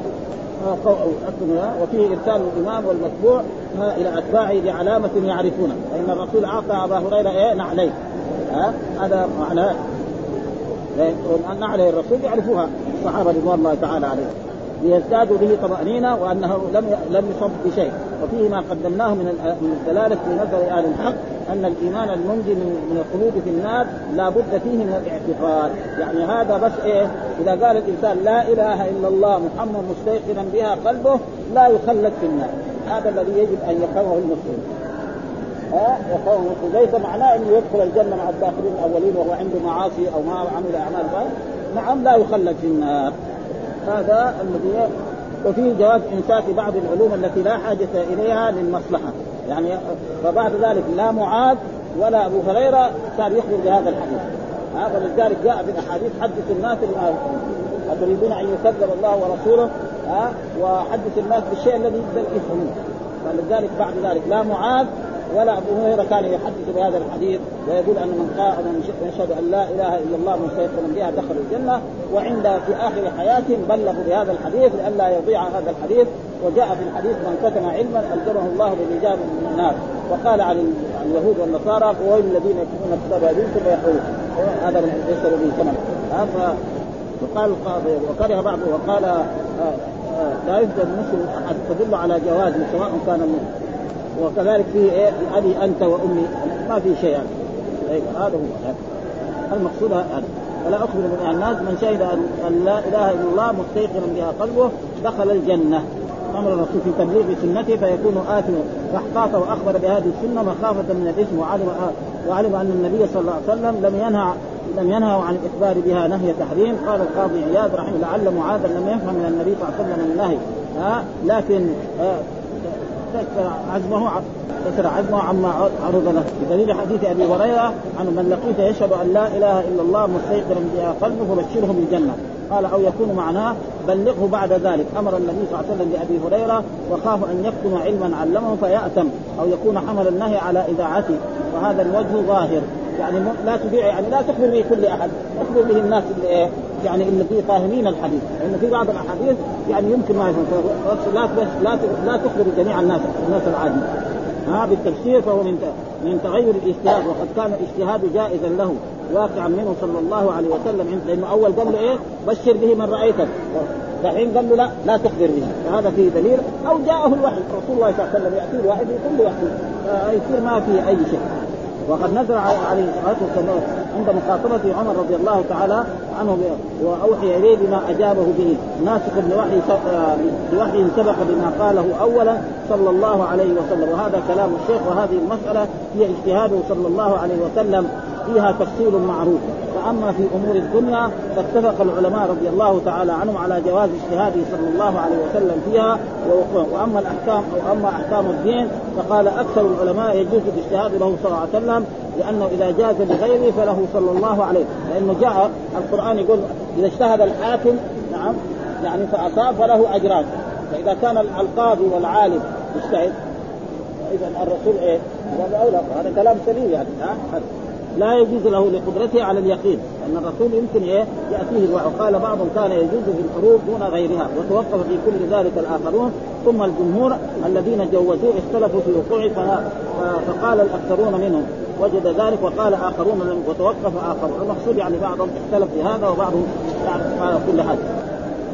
وفيه إرسال الإمام والمتبوع إلى اتباعه بعلامه يعرفونها فإن الرسول أعطى أبا هريرة إيه؟ نعلين ها هذا معناه. نعلي الرسول يعرفوها. الصحابه رضوان الله تعالى عليهم. ليزدادوا به طمأنينة وأنه لم لم يصب بشيء. وفيه ما قدمناه من من الدلالة في نظر أهل الحق أن الإيمان المنجي من الخلود في النار لا بد فيه من الاعتقاد. يعني هذا بس إيه؟ إذا قال الإنسان لا إله إلا الله محمد مستيقنا بها قلبه لا يخلد في النار. هذا الذي يجب أن يفهمه المسلم. المسلم. ليس معناه أنه يدخل الجنة مع الداخلين الأولين وهو عنده معاصي أو ما عمل أعمال. نعم لا يخلد في النار. هذا الذي وفيه جواز امساك بعض العلوم التي لا حاجة إليها للمصلحة. يعني فبعد ذلك لا معاذ ولا أبو هريرة كان يخبر بهذا الحديث. ولذلك جاء في الأحاديث حدث الناس بما أتريدون أن يكذب الله ورسوله؟ ها وحدث الناس بالشيء الذي يفهمون فلذلك بعد ذلك لا معاذ ولا أبو هريرة كان يحدث بهذا الحديث ويقول أن من قال من يشهد أن لا إله إلا الله مستيقنا بها دخل الجنة وعند في آخر حياتهم بلغوا بهذا الحديث لئلا يضيع هذا الحديث وجاء في الحديث من كتم علما ألزمه الله بالإجابة من النار. وقال عن اليهود والنصارى وويل الذين يكتبون الكتاب هذه ثم يحول هذا من يشتروا به ثمن. وقال وكره بعض وقال آه، آه، لا يفضل المسلم أحد تدل على جوازه سواء كان وكذلك فيه إيه؟ ابي أنت وأمي. ما في شيء يعني. طيب هذا هو. المقصود هذا. ولا اخبر من الناس. من شهد ان لا إله إلا الله مستيقنا بها قلبه دخل الجنة. أمر الرسول في تبليغ سنته فيكون اثما فاحقاق وأخبر بهذه السنة مخافة من الإثم وعلم وعلم أن النبي صلى الله عليه وسلم لم ينهى لم ينهى عن الاخبار بها نهي تحريم قال القاضي عياض رحمه لعل معاذا لم يفهم من النبي صلى الله عليه وسلم النهي. ها لكن كسر عزمه كسر عزمه عما عرض له. بدليل حديث أبي هريرة عن من لقيت يشهد أن لا إله إلا الله مستيقنا بها قلبه فبشره بالجنة. قال أو يكون معناه بلغه بعد ذلك. أمر النبي صلى الله عليه وسلم بأبي هريرة وخاف أن يكتم علما علمه فيأتم. أو يكون حمل النهي على إذاعته. وهذا الوجه ظاهر. يعني لا تبيع يعني لا تخبر به كل أحد. اخبر به الناس اللي إيه يعني اللي فاهمين الحديث. لأن في بعض الأحاديث يعني يمكن ما لا لا لا تخبر جميع الناس الناس العاديين. ها بالتفسير فهو من من تغير الاجتهاد وقد كان الاجتهاد جائزا له واقعا منه صلى الله عليه وسلم. لأنه أول قال له إيه؟ بشر به من رايته دحين قال له لا لا تخبر به. فهذا فيه دليل. أو جاءه الوحي. رسول الله صلى الله عليه وسلم يأتي الواحد يقول له يصير ما في أي شيء. وقد نزل عليه الصلاة والسلام عند مخاطبة عمر رضي الله تعالى عنه وأوحي إليه بما أجابه به. ناسخ لوحي لوحي سبق بما قاله أولا صلى الله عليه وسلم. وهذا كلام الشيخ وهذه المسألة هي اجتهاده صلى الله عليه وسلم. فيها تفصيل معروف. واما في أمور الدنيا فاتفق العلماء رضي الله تعالى عنهم على جواز اجتهاده صلى الله عليه وسلم فيها. وأما الاحكام أو أما أحكام الدين فقال أكثر العلماء يجوز الاجتهاد له صلى الله عليه وسلم لأنه إذا جاز لغيره فله صلى الله عليه. لأنه جاء القرآن يقول إذا اجتهد الحاكم نعم يعني فأصاب فله أجران. فإذا كان القاضي والعالم يجتهد اذا الرسول إيه؟ هذا كلام سليم يعني ها؟ لا يجوز له لقدرته على اليقين ان الرسول يمكن إيه؟ يأتيه الوحي وقال بعضهم كان يجوز في الحروب دون غيرها وتوقف في كل ذلك الآخرون. ثم الجمهور الذين جوزوه اختلفوا في وقوعه فقال الأكثرون منهم وجد ذلك وقال آخرون وتوقف اخرون المقصود يعني بعضهم اختلف في هذا وبعضهم يعني قال كل هذا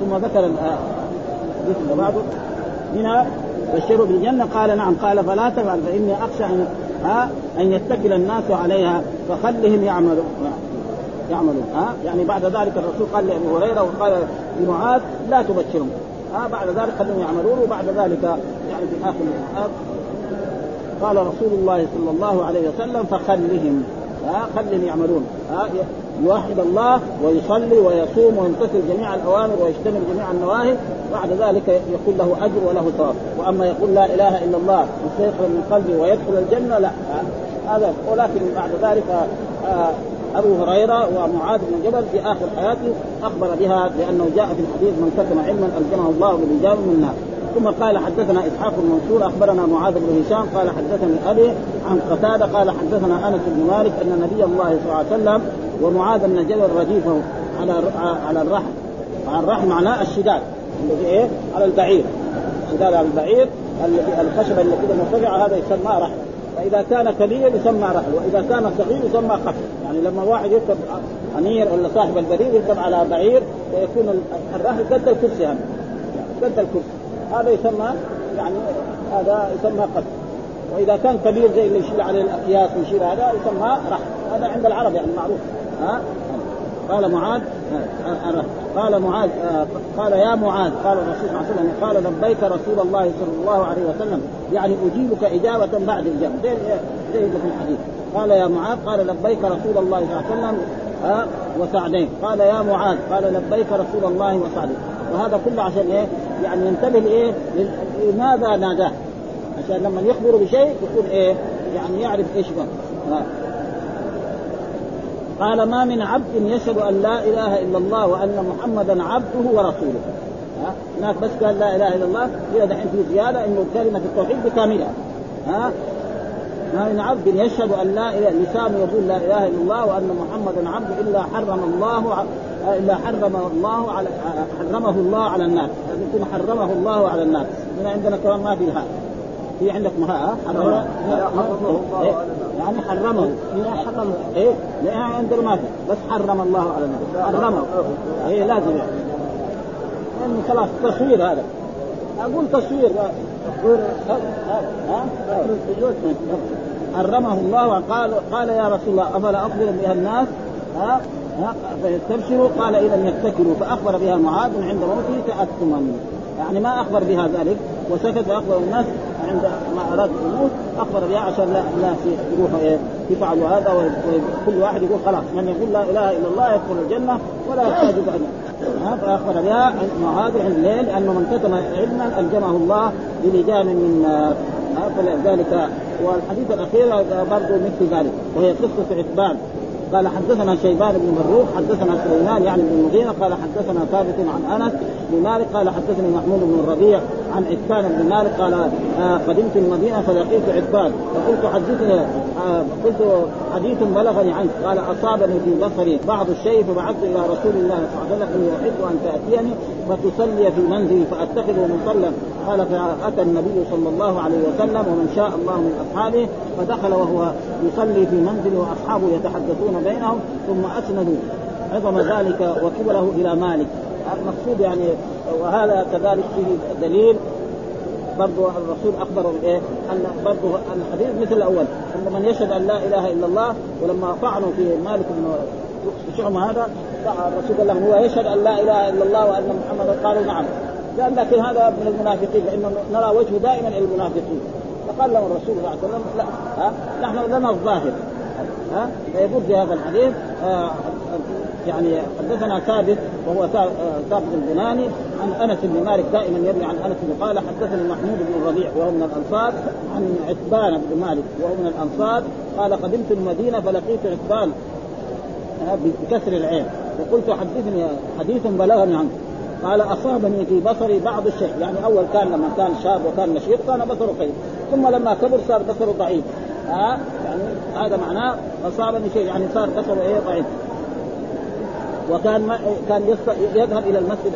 ثم ذكر اللي بعده هنا بشروا بالجنة؟ قال نعم. قال فلا تفعل فإني أخشى ان ها أن يتكل الناس عليها فخلهم يعملوا. يعملون ها؟ يعني بعد ذلك الرسول قال لأبي هريرة وقال لمعاذ لا تبشرهم. ها؟ بعد ذلك خلهم يعملون وبعد ذلك يعني في آخر الآيات قال رسول الله صلى الله عليه وسلم فخلهم. ها؟ خلهم يعملون. ها؟ يوحد الله ويصلي ويصوم ويمتثل جميع الأوامر ويجتنب جميع النواهي. بعد ذلك يكون له أجر وله ثواب. وأما يقول لا إله إلا الله مستيقظا من قلبه ويدخل الجنة لا. هذا ولكن بعد ذلك آه، أبو هريرة ومعاذ بن جبل في آخر حياته أخبر بها لأنه جاء في الحديث من كتم علما الجمه الله بالاجابه من النار. ثم قال حدثنا إسحاق المنصور أخبرنا معاذ بن هشام قال حدثني أبي عن قتادة قال حدثنا أنس بن مالك أن نبي الله صلى الله عليه وسلم ومعاذ بن جبل رديفه على على الرحم الرحم معناه الشداد الذي إيه؟ على البعير. الشداد على البعير الخشبه اللي كده مرتفعه هذا يسمى رحم. فإذا كان كبير يسمى رحل وإذا كان صغير يسمى قفل يعني لما واحد يركب أمير ولا صاحب البريد يركب على بعير ويكون الرحل قد الكرسي هذا. قد الكرسي. هذا يسمى يعني هذا يسمى قفل وإذا كان كبير زي اللي يشيل عليه الاكياس ويشيل هذا يسمى رحل هذا عند العرب يعني معروف. ها؟ قال معاذ قال معاذ قال يا معاذ قال الرسول صلى الله عليه وسلم قال لبيك رسول الله صلى الله عليه وسلم يعني أجيبك إجابة بعد اجابه زي زي في الحديث. قال يا معاذ قال لبيك رسول الله صلى الله عليه وسلم وسعدين. قال يا معاذ قال لبيك رسول الله وسعدين. وهذا كله عشان إيه؟ يعني ينتبه لإيه؟ لماذا ناداه؟ عشان لما يخبر بشيء يكون إيه؟ يعني يعرف إيش بقى. قال ما من عبد يشهد أن لا إله إلا الله وأن محمدا عبده ورسوله هناك بس قال لا إله إلا الله هنا دحين في زيادة إنه كلمة التوحيد بكاملها ها ما من عبد يشهد أن لا اله لسانه يقول لا إله إلا الله وأن محمدا عبده إلا حرم الله الا حرم الله على حرمه الله على الناس. لازم يكون حرمه الله على الناس. هنا عندنا كمان ما في هذا. في عندك ها؟ حرمه إيه؟ يعني حرمه. هنا حرمه إيه لا عندنا ما في. بس حرم الله على الناس. حرمه. إيه لازم يعني. يعني خلاص تصوير هذا. أقول تصوير حرمه الله. قال قال يا رسول الله أفلا أخبر بها الناس؟ ها فيستبشروا قال إذا يتكلوا فأخبر بها معاذ عند موته تاثما يعني ما أخبر بها ذلك وسكت وأخبر الناس عند ما أراد يموت أخبر بها عشان لا الناس يروحوا إيه يفعلوا هذا وكل واحد يقول خلاص من يقول لا إله إلا الله يدخل الجنة ولا يحتاج ها فأخبر بها هذا عند الليل لأنه من كتم علما ألجمه الله بلجام من نار. فلذلك والحديث الأخير برضه مثل ذلك وهي قصة عتبان. قال حدثنا شيبان بن مروق حدثنا سليمان يعني بن المغيرة قال حدثنا ثابت عن أنس بن مالك قال حدثني محمود بن الربيع عن عتبان بن مالك قال آه قدمت المدينة فلقيت عتبان فقلت حدثني آه قلت حديث بلغني عنك قال أصابني في بصري بعض الشيء فبعثت إلى رسول الله صلى الله عليه وسلم أني أحب أن تأتيني فتصلي في منزلي فاتخذه مصلى. قال فأتى النبي صلى الله عليه وسلم ومن شاء الله من أصحابه فدخل وهو يصلي في منزله وأصحابه يتحدثون بينهم ثم أسندوا عظم ذلك وكبره إلى مالك. المقصود يعني وهذا كذلك فيه دليل. برضه الرسول اخبر بإيه؟ أن برضه الحديث مثل الأول. إن من يشهد أن لا إله إلا الله ولما طعنوا في مالك بن شعمة هذا الرسول قال لهم هو يشهد أن لا إله إلا الله وأن محمدا قالوا نعم. قال لكن هذا من المنافقين لأنه نرى وجهه دائما المنافقين. فقال له الرسول صلى الله عليه وسلم لا ها؟ نحن لنا الظاهر. ها؟ فيقول في هذا الحديث آه يعني حدثنا ثابت وهو ثابت البناني عن أنس بن مالك دائما يروي عن أنس بن قال حدثني محمود بن الربيع وهو من الأنصار عن عتبان بن مالك وهو من الأنصار قال قدمت المدينة فلقيت عتبان بكسر العين وقلت حدثني حديث بلغني عنه قال أصابني في بصري بعض الشيء. يعني أول كان لما كان شاب وكان نشيط كان بصره قوي ثم لما كبر صار بصره ضعيف. ها يعني هذا معناه أصابني شيء. يعني صار بصره إيه؟ ضعيف. وكان ما كان يذهب إلى المسجد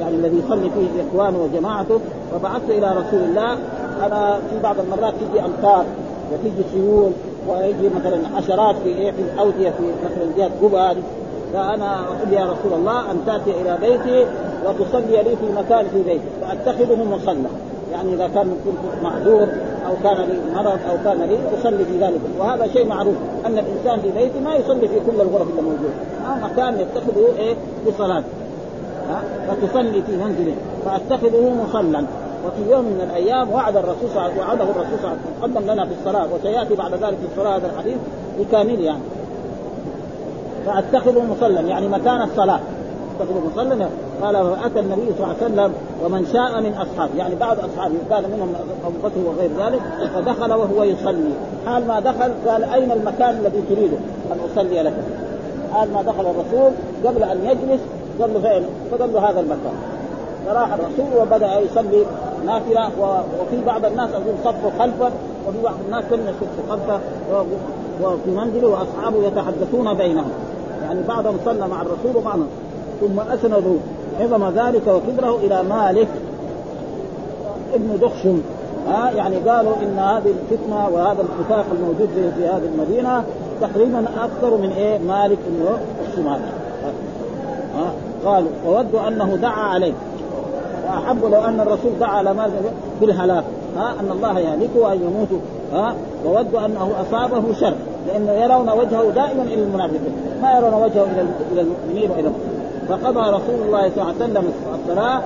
يعني الذي يصلي فيه إخوانه وجماعته. فبعثت إلى رسول الله. أنا في بعض المرات تجي أمطار وتجي سيول ويجي مثلا حشرات في إيه؟ في الاوديه في مثلا جهة قبى فأنا أقول يا رسول الله أن تأتي إلى بيتي وتصلي لي في مكان في بيتي فأتخذه مصلى. يعني إذا كان كنت معذور أو كان لي مرض أو كان لي أصلي في ذلك. وهذا شيء معروف أن الإنسان في بيته ما يصلي في كل الغرف اللي موجوده مكان يتخذه إيه؟ لصلاة. ها؟ فتصلي في منزله فأتخذه مصلى. وفي يوم من الأيام وعد الرسول صلى الله وعده الرسول صلى الله عليه وسلم قدم لنا في الصلاة وسيأتي بعد ذلك في الصلاة هذا الحديث بكامل يعني. فاتخذوا مصلى يعني مكان الصلاة. اتخذوا مصلى قال فاتى النبي صلى الله عليه وسلم ومن شاء من أصحابه. يعني بعض أصحابه كان منهم أبو بكر وغير ذلك فدخل وهو يصلي. حال ما دخل قال أين المكان الذي تريده؟ أن أصلي لك حال ما دخل الرسول قبل أن يجلس قال له فين؟ فقال له هذا المكان. فراح الرسول وبدأ يصلي نافلة وفي بعض الناس أقول صفوا خلفه وفي بعض الناس لم يصفوا خلفه وفي منزله وأصحابه يتحدثون بينهم. يعني بعضهم صلى مع الرسول وبعضهم. ثم أسندوا عظم ذلك وكبره إلى مالك ابن دخشم. ها يعني قالوا إن هذه الفتنة وهذا الاتفاق الموجود في هذه المدينة تقريبا أكثر من إيه؟ مالك بن الشمال. ها قالوا وودوا أنه دعا عليه. وأحبوا لو أن الرسول دعا على مالك بالهلاك. ها أن الله يهلكه وأن يموت ها؟ وودوا أنه أصابه شر لأنه يرون وجهه دائما إلى المنافقين ما يرون وجهه إلى إلى المؤمنين وإلى فقضى رسول الله صلى الله عليه وسلم الصلاة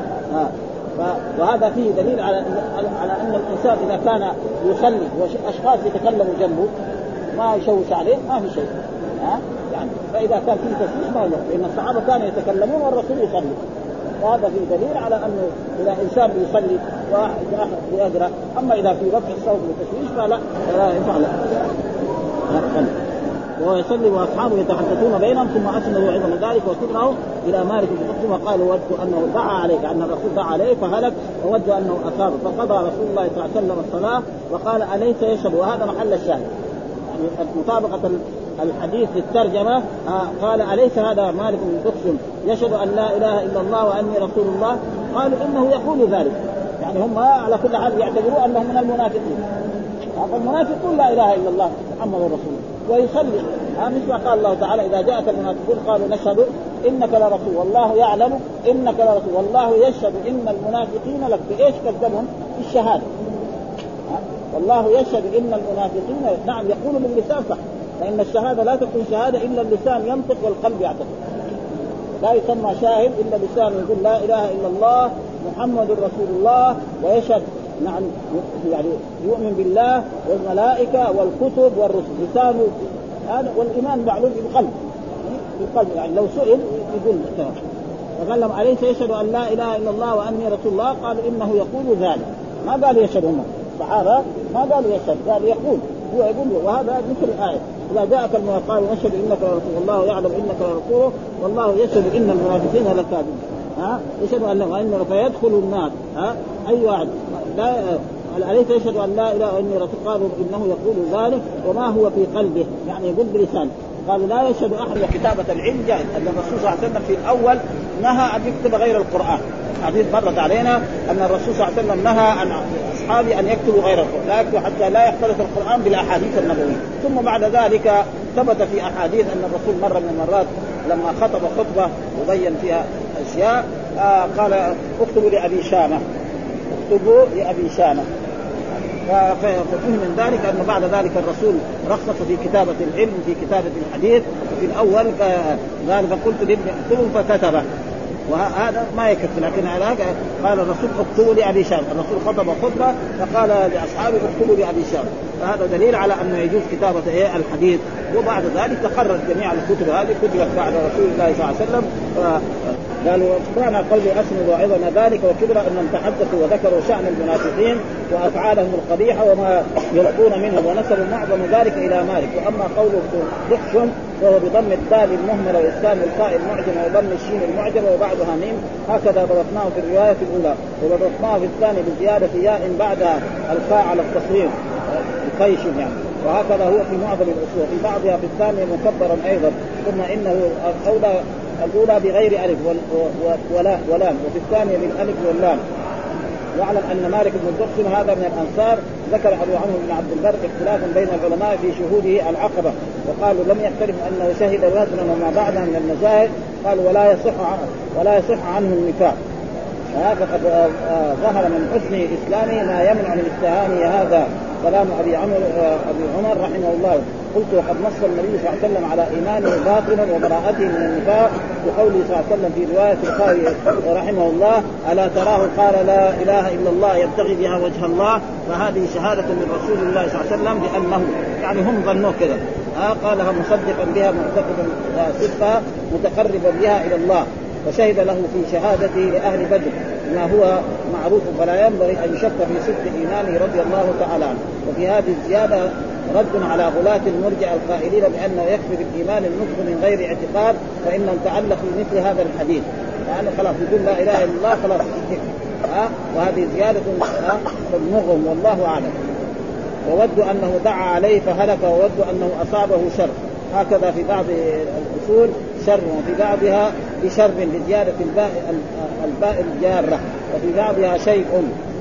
وهذا فيه دليل على على أن الإنسان إذا كان يصلي وأشخاص يتكلموا جنبه ما يشوش عليه ما في شيء ها؟ يعني فإذا كان فيه تشويش ما يضر لأن الصحابة كانوا يتكلمون والرسول يصلي. وهذا فيه دليل على أنه إذا إنسان يصلي واحد يقرا أما إذا في رفع الصوت وتشويش فلا فلا يفعل. وهو يصلي وأصحابه يتحدثون بينهم ثم اسندوا عظم ذلك وكبره إلى مالك بن وقالوا ودت أنه دعا عليه لأن الرسول دعا عليه فهلك وود أنه اصابه فقضى رسول الله صلى الله عليه وسلم الصلاة وقال أليس يشهد؟ وهذا محل الشاهد. يعني مطابقه الحديث للترجمه آه قال أليس هذا مالك بن دخشم يشهد أن لا إله إلا الله وأني رسول الله. قالوا إنه يقول ذلك. يعني هم على كل حال يعتبرون أنهم من المنافقين. فالمنافقون لا إله إلا الله محمد رسول الله. ويصلي. ها مثل قال الله تعالى إذا جاءك المنافقون قالوا نشهد إنك لرسول والله يعلم إنك لرسول والله يشهد إن المنافقين لك. بإيش كذبهم؟ بالشهاده والله يشهد إن المنافقين نعم يقول باللسان صح. فإن الشهادة لا تكون شهادة إلا اللسان ينطق والقلب يعتقد. لا يسمى شاهد إلا لسان يقول لا إله إلا الله محمد رسول الله ويشهد. نعم يعني يؤمن بالله والملائكة والكتب والرسل. لسانه هذا والإيمان معلوم بالقلب. بالقلب يعني لو سئل يقول تمام. فقال لهم أليس يشهد أن لا إله إلا الله وأني رسول الله؟ قال إنه يقول ذلك. ما قال يشهد هم الصحابه ما قالوا يشهد قال يقول. هو يقول وهذا مثل الآية. إذا جاءك قال نشهد إنك لرسول الله يعلم إنك لرسوله والله يشهد إن المنافقين لكاذبون. ها؟ يشهد أن لا فيدخل النار ها؟ أي واحد؟ لا أليس يشهد أن لا إله إلا رسول؟ قالوا إنه يقول ذلك وما هو في قلبه؟ يعني يقول بلسانه. قالوا لا يشهد أحد وكتابه العلم جائز أن الرسول صلى الله عليه وسلم في الأول نهى أن يكتب غير القرآن. حديث مرت علينا أن الرسول صلى الله عليه وسلم نهى عن أصحابه أن يكتبوا غير القرآن لا يكتبوا حتى لا يختلط القرآن بالأحاديث النبوية. ثم بعد ذلك ثبت في أحاديث أن الرسول مره من المرات لما خطب خطبة وبين فيها أشياء آه قال اكتبوا لأبي شامة. اكتبوا لأبي شامة. ففهم من ذلك انه بعد ذلك الرسول رخص في كتابة العلم في كتابة الحديث في الأول قال فقلت لابن اكتبوا فكتبه وهذا ما يكفي لكن قال الرسول اكتبوا لأبي شام الرسول خطب خطبة فقال لأصحابه اكتبوا لأبي شام فهذا دليل على أنه يجوز كتابة إيه؟ الحديث. وبعد ذلك تقرر جميع الكتب هذه كتبت بعد رسول الله صلى الله عليه وسلم. قالوا ومعنى قول اسند وعظنا ذلك وكبر انهم تحدثوا وذكروا شأن المنافقين وأفعالهم القبيحة وما يلقون منهم ونسبوا معظم ذلك إلى مالك. وأما قوله ضحش وهو بضم الدال المهملة واسكان الفاء المعجمة وضم الشين المعجمة وبعدها ميم هكذا ضبطناه في الرواية الأولى. وضبطناه في الثاني بزيادة ياء بعد الفاء على التصريف. قيش يعني. وهكذا هو في معظم الأصول. في بعضها في الثانية مكبرا أيضا. ثم إنه الاولى الأولى بغير ألف ولا ولام. وفي الثانية بالألف واللام. واعلم أن مالك بن الدقسم هذا من الأنصار ذكر أبو عمرو بن عبد البر اختلافا بين العلماء في شهوده العقبة. وقالوا لم يختلف أنه شهد بدرا وما بعدها من المشاهد قالوا ولا يصح ولا يصح عنه النفاق. فقد ظهر من حسن اسلامه ما يمنع من اتهامه هذا كلام أبي عمر أبي عمر رحمه الله. قلت وقد نص النبي صلى الله عليه وسلم على إيمانه باطنا وبراءته من النفاق بقوله صلى الله عليه وسلم في رواية البخاري رحمه الله ألا تراه؟ قال لا إله إلا الله يبتغي بها وجه الله. فهذه شهادة من رسول الله صلى الله عليه وسلم بأنه يعني هم ظنوه كذا. آه قالها مصدقا بها معتقدا صدقها متقربا بها إلى الله. وشهد له في شهادته لأهل بدر ما هو معروف فلا ينبغي أن يشك في صدق إيمانه رضي الله تعالى عنه. وفي هذه الزيادة رد على غلاة المرجع القائلين بانه يكفي بالايمان النطق من غير اعتقاد فانهم تعلقوا بمثل هذا الحديث. لأنه خلاص يقول لا إله إلا الله خلاص. ها؟ وهذه زيادة مغم والله أعلم. وودوا أنه دعا عليه فهلك وودوا أنه أصابه شر. هكذا في بعض الأصول شر وفي بعضها بشر لزيادة الباء الباء الجارة وفي بعضها شيء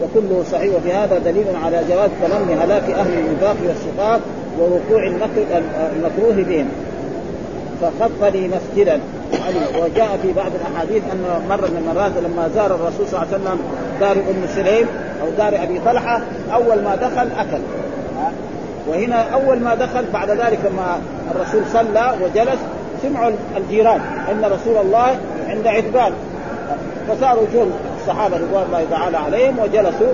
وكله صحيح وفي هذا دليل على جواز تمني هلاك أهل النفاق والشقاق ووقوع المكروه بهم. فخط لي مسجدا. وجاء في بعض الأحاديث أن مرة من المرات لما زار الرسول صلى الله عليه وسلم دار أم سليم أو دار أبي طلحة أول ما دخل أكل. وهنا أول ما دخل بعد ذلك لما الرسول صلى وجلس سمعوا الجيران ان رسول الله عند عتبان. فصاروا جم الصحابة رضوان الله تعالى عليهم وجلسوا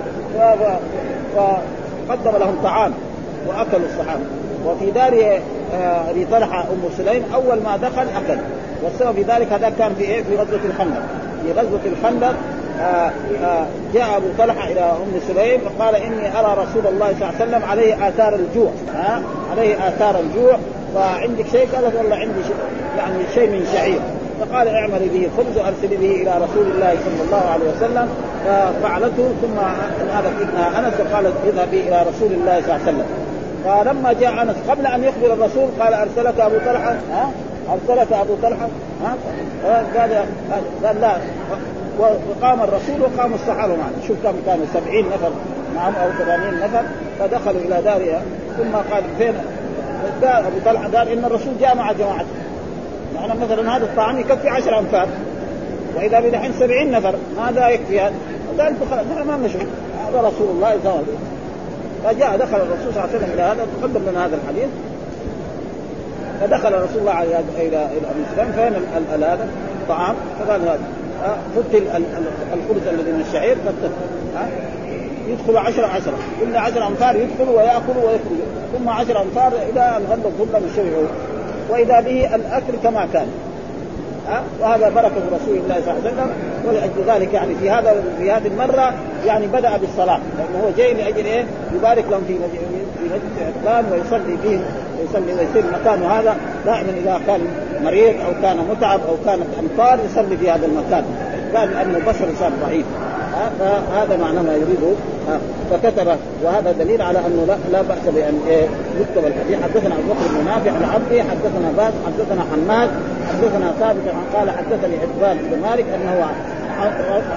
فقدم لهم طعام وأكلوا الصحابة. وفي دار آه، أبي طلحة أم سليم أول ما دخل أكل. والسبب في ذلك هذا كان في إيه؟ في غزوة الخندق. في غزوة الخندق آه، آه، جاء أبو طلحة إلى أم سليم فقال إني أرى رسول الله صلى الله عليه وسلم عليه آثار الجوع. عليه آثار الجوع. فعندك شيء؟ قالت والله عندي شيء يعني شيء من شعير. فقال اعملي به خبز وارسلي به إلى رسول الله صلى الله عليه وسلم ففعلته ثم هذا ابنها انس وقالت اذهبي إلى رسول الله صلى الله عليه وسلم. فلما جاء انس قبل ان يخبر الرسول قال ارسلك ابو طلحه؟ ها؟ ارسلك ابو طلحه؟ ها؟ قال قال لا. وقام الرسول وقام الصحابه معه. شوف كم كانوا سبعين نفر نعم أو ثمانين نفر فدخلوا إلى دارها. ثم قال فين؟ قال أبو طلحة قال إن الرسول جاء مع جماعته. يعني مثلا هذا الطعام يكفي عشر انفار وإذا بدحين سبعين نفر ماذا يكفي هذا؟ قال نحن ما نشعر هذا رسول الله صلى فجاء دخل الرسول صلى الله عليه وسلم إلى هذا تقدم لنا هذا الحديث. فدخل رسول الله إلى إلى أبي سفيان فين هذا الطعام؟ فقال هذا. فت الخبز الذي من الشعير يدخل عشرة عشرة. كل عشر أمتار يدخل ويأكل ويخرج. ثم عشر أمتار إلى أن غلب من شبعه وإذا به الأكل كما كان. ها؟ وهذا بركة رسول الله صلى الله عليه وسلم. ولأجل ذلك يعني في هذا في هذه المرة يعني بدأ بالصلاة. لأنه هو جاي لأجل إيه؟ يبارك لهم في مسجد عثمان ويصلي فيه ويصلي ويصير مكانه هذا دائما إذا كان مريض أو كان متعب أو كانت أمطار يصلي في هذا المكان. قال لأنه بشر صار ضعيف. فهذا معنى ما يريده. فكتب وهذا دليل على أنه لا, لا بأس بأن يكتب الحديث. حدثنا ابو بكر بن نافع العبدي حدثنا باز حدثنا حماد حدثنا ثابت قال حدثني عتبان بن مالك أنه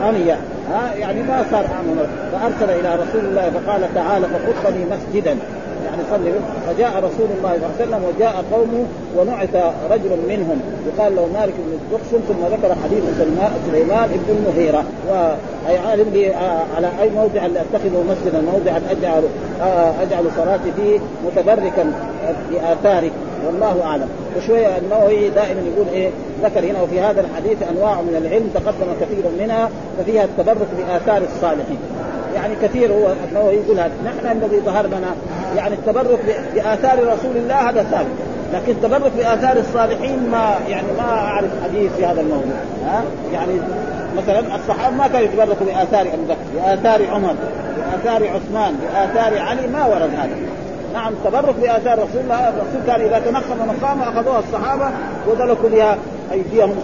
عمي ها يعني ما صار عمل فأرسل إلى رسول الله فقال تعالى فخط لي مسجدا. يعني صلي فجاء رسول الله صلى الله عليه وسلم وجاء قومه ونعت رجل منهم. يقال له مالك بن الدقسم ثم ذكر حديث سليمان بن المغيرة. واي عالم لي على أي موضع أتخذه مسجدا موضعا اجعل أجعل صلاتي فيه متبركا باثاره والله أعلم. وشوية النووي دائما يقول إيه ذكر هنا وفي هذا الحديث أنواع من العلم تقدم كثير منها ففيها التبرك بآثار الصالحين. يعني كثير هو النووي يقول هذا نحن الذي ظهر لنا يعني التبرك بآثار رسول الله هذا ثابت. لكن التبرك بآثار الصالحين ما يعني ما أعرف حديث في هذا الموضوع. ها؟ يعني مثلا الصحابة ما كانوا يتبركوا بآثار ابي بكر بآثار عمر بآثار عثمان بآثار علي ما ورد هذا. نعم التبرك بآثار رسول الله الرسول كان إذا تنخم مقامه أخذوها الصحابة ودلكوا بها أيديهم.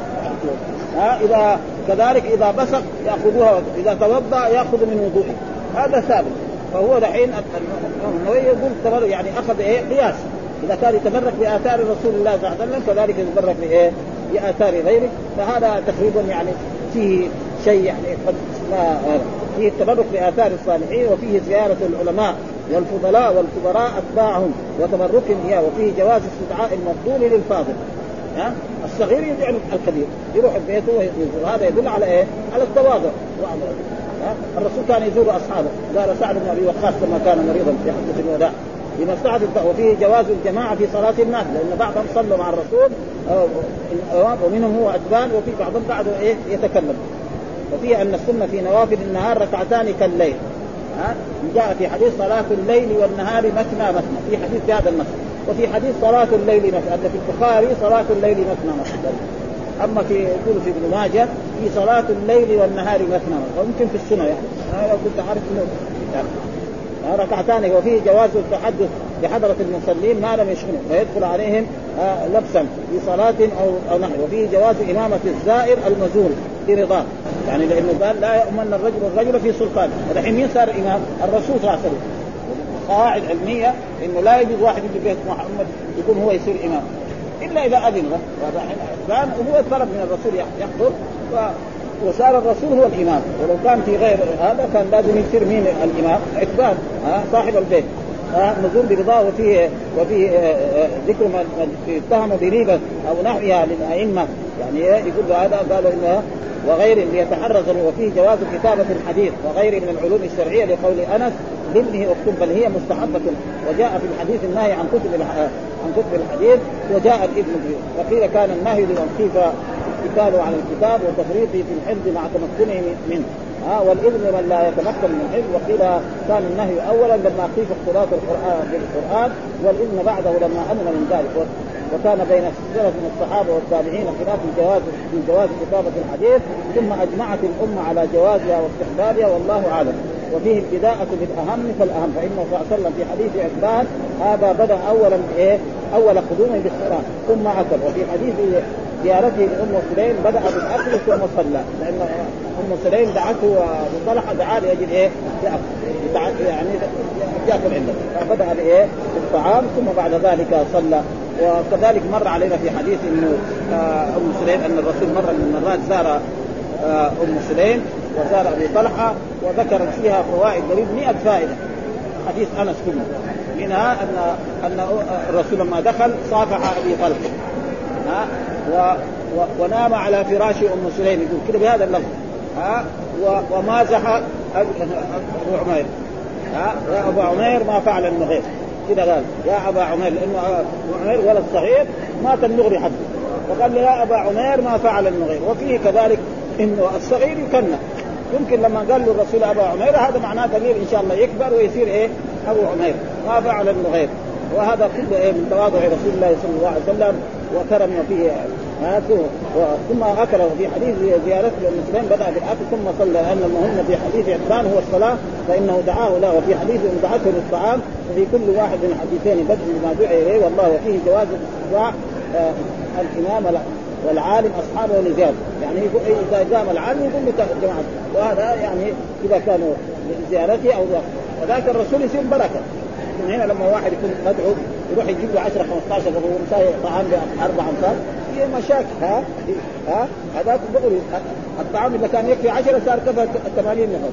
ها؟ إذا كذلك إذا بصق يأخذوها إذا توضأ يأخذ من وضوئه. هذا ثابت. فهو دحين يقول تبرك يعني أخذ إيه؟ قياس. إذا كان يتبرك بآثار رسول الله صلى الله عليه وسلم كذلك يتبرك بإيه؟ بآثار غيره. فهذا تقريبا يعني فيه شيء يعني قد ما فيه التبرك بآثار الصالحين وفيه زيارة العلماء والفضلاء والكبراء أتباعهم وتبركهم اياه وفيه جواز استدعاء المفضول للفاضل. ها؟ الصغير يدعي الكبير يروح بيته ويزور هذا يدل على إيه؟ على التواضع. الرسول كان يزور أصحابه. قال سعد بن أبي وقاص لما كان مريضا في حجة الوداع. لمصلحة وفيه جواز الجماعة في صلاة الناس لأن بعضهم صلوا مع الرسول ومنهم هو أتبان وفي بعضهم بعده إيه؟ يتكلم. وفيه أن السنة في نوافل النهار ركعتان كالليل. ها؟ جاء في حديث صلاة الليل والنهار مثنى مثنى. في حديث في هذا النص. وفي حديث صلاة الليل مثنى. في البخاري صلاة الليل مثنى مثنى. أما في يقول في ابن ماجه في صلاة الليل والنهار مثنى. ويمكن في السنة يعني. أنا كنت عارف إنه يعني. ركعتان وفيه جواز التحدث بحضرة المصلين ما لم يشغلوا ويدخل عليهم آه لبسا في صلاة أو أو نحو. وفيه جواز إمامة الزائر المزور برضاه يعني لأنه قال لا يؤمن الرجل الرجل في سلطان. ودحين مين صار إمام؟ الرسول صلى الله عليه وسلم. قواعد علمية إنه لا يجوز واحد يجي بيت محمد يكون هو يصير إمام. إلا إذا أذن له. هو طلب من الرسول يحضر وصار الرسول هو الإمام. ولو كان في غير هذا كان لازم يصير مين الإمام؟ عتبان صاحب البيت. نزول برضاه وفيه وفيه آه، آه، ذكر من اتهم بريبه أو نحوها للأئمة. يعني يقول هذا قالوا إنه وغير ليتحرز وفيه جواز كتابه الحديث وغير من العلوم الشرعية لقول أنس لابنه اكتب بل هي مستحبة. وجاء في الحديث النهي عن كتب عن كتب الحديث وجاء الابن وقيل كان النهي خيف اتكاله على الكتاب وتفريطه في الحفظ مع تمكنه منه. ها والاذن من لا يتمكن من الحفظ وقيل كان النهي اولا لما خيف اختلاط القران بالقرآن والاذن بعده لما أمن من ذلك. وكان بين السلف من الصحابة والتابعين خلاف الجواز في جواز كتابه الحديث ثم أجمعت الأمة على جوازها واستحبابها والله أعلم. وفيه البداءة بالأهم فالأهم فإنه صلى الله عليه وسلم في حديث عثمان هذا بدأ أولا إيه؟ أول قدومه بالصلاة ثم أكل وفي حديث زيارته لأم سليم بدأ بالأكل ثم صلى لأن أم سليم دعته وطلحه دعا لأجل إيه؟ يعني يأكل عنده فبدأ بإيه؟ بالطعام ثم بعد ذلك صلى وكذلك مر علينا في حديث إنه آه، أم سليم أن الرسول مره من المرات زار أم سليم وزار أبي طلحة وذكر فيها فوائد قريب 100 فائدة. حديث أنس كله. منها ان أن الرسول لما دخل صافح أبي طلحة. ها؟ و ونام على فراش أم سليم. يقول كده بهذا اللفظ. ها؟ ومازح أبو عمير. ها؟ يا أبا عمير ما فعل النغير كده قال. يا أبا عمير لأنه أبو عمير ولد صغير مات النغري حقه. فقال له يا أبا عمير ما فعل النغير وفيه كذلك إنه الصغير يكنى يمكن لما قال له الرسول ابا عمير هذا معناه دليل إن شاء الله يكبر ويصير إيه؟ أبو عمير. ما فعل النغير وهذا كله إيه؟ من تواضع رسول الله صلى الله عليه وسلم وكرم فيه ثم اكل في حديث زيارته للمسلمين بدأ بالاكل ثم صلى لأن المهم في حديث عثمان هو الصلاة فإنه دعاه له وفي حديث ان دعته للطعام وفي كل واحد من الحديثين بدء بما دعي إليه والله وفيه جواز الاستطاع آه الإمام والعالم أصحابه لزياده يعني إذا قام العالم يقول له جماعة. وهذا يعني إذا كانوا لزيارته أو وذاك الرسول يصير بركة. من هنا لما واحد يكون مدعو يروح يجيب له 10 15 وهو مساوي طعام بأربع أمثال. في مشاكل. ها؟ ها؟ هذاك الطعام اللي كان يكفي 10 صار كفى 80 نفر.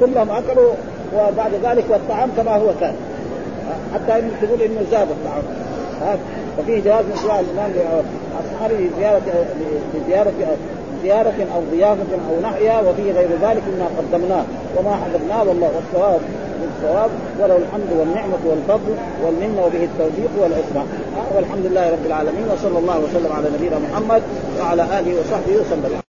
كلهم أكلوا وبعد ذلك والطعام كما هو كان. حتى تقول إنه زاد الطعام. ففيه جواز من سؤال الإمام لاصحابه لزياره لزياره زيارة أو ضيافة أو نحيا وفيه غير ذلك مما قدمناه. وما حذفناه والله والصواب بالصواب وله الحمد والنعمة والفضل والمنة وبه التوفيق والعصمة. والحمد لله رب العالمين وصلى الله وسلم على نبينا محمد وعلى آله وصحبه وسلم.